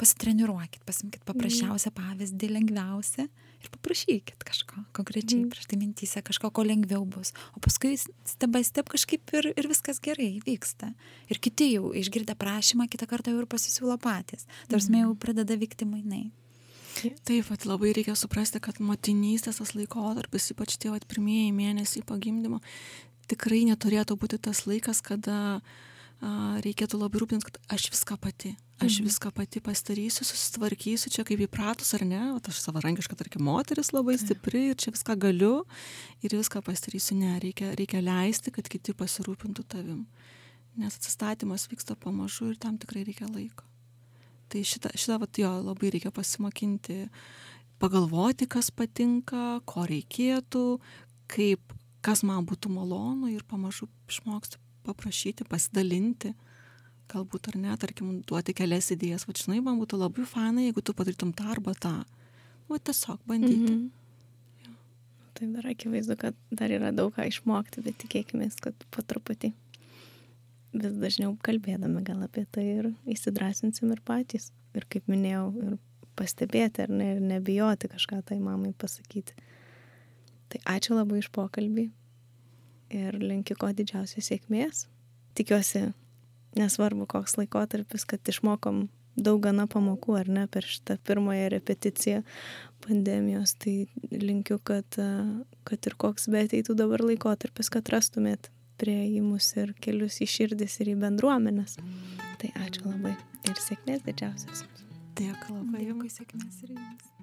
pasitreniruokit, pasimkit paprasčiausią pavyzdį, lengviausią ir paprašykit kažko konkrečiai mm. prieš tai mintyse, kažko, ko lengviau bus. O paskui step by step kažkaip ir, ir viskas gerai vyksta. Ir kiti jau išgirdę prašymą, kitą kartą jau ir pasisiūlo patys. Tarsi mm. jau pradeda vykti mainai. Taip, vat, labai reikia suprasti, kad motinystės tas laikotarpis, ypač tie vat, pirmieji mėnesiai pagimdymo, tikrai neturėtų būti tas laikas, kada uh, reikėtų labai rūpintis, kad aš viską pati, aš mhm. viską pati pastarysiu, susitvarkysiu, čia kaip įpratus ar ne, o aš savarankiška, tarkim, moteris labai stipri ir čia viską galiu ir viską pastarysiu, ne, reikia, reikia leisti, kad kiti pasirūpintų tavim, nes atsistatymas vyksta pamažu ir tam tikrai reikia laiko. Tai šitą, šitą vat, jo, labai reikia pasimokinti, pagalvoti, kas patinka, ko reikėtų, kaip, kas man būtų malonu ir pamažu išmoksti paprašyti, pasidalinti, galbūt ar ne, tarkim, duoti kelias idėjas, va žinai, man būtų labai fanai, jeigu tu padarytum tą arba tą. Va tiesiog bandyti. Mm -hmm. ja. Tai dar akivaizdu, kad dar yra daug ką išmokti, bet tikėkime, kad po truputį vis dažniau kalbėdami gal apie tai ir įsidrasinsim ir patys. Ir kaip minėjau, ir pastebėti ar ne, ir nebijoti kažką tai mamai pasakyti. Tai ačiū labai iš pokalbį ir linkiu ko didžiausios sėkmės. Tikiuosi, nesvarbu koks laikotarpis, kad išmokom daug gana pamokų ar ne per šitą pirmąją repeticiją pandemijos, tai linkiu, kad, kad ir koks be ateitų dabar laikotarpis, kad rastumėt prieimus ir kelius į širdis ir į bendruomenės. Tai ačiū labai ir sėkmės didžiausias. Dėkui labai. Dėkui, sėkmės ir jums.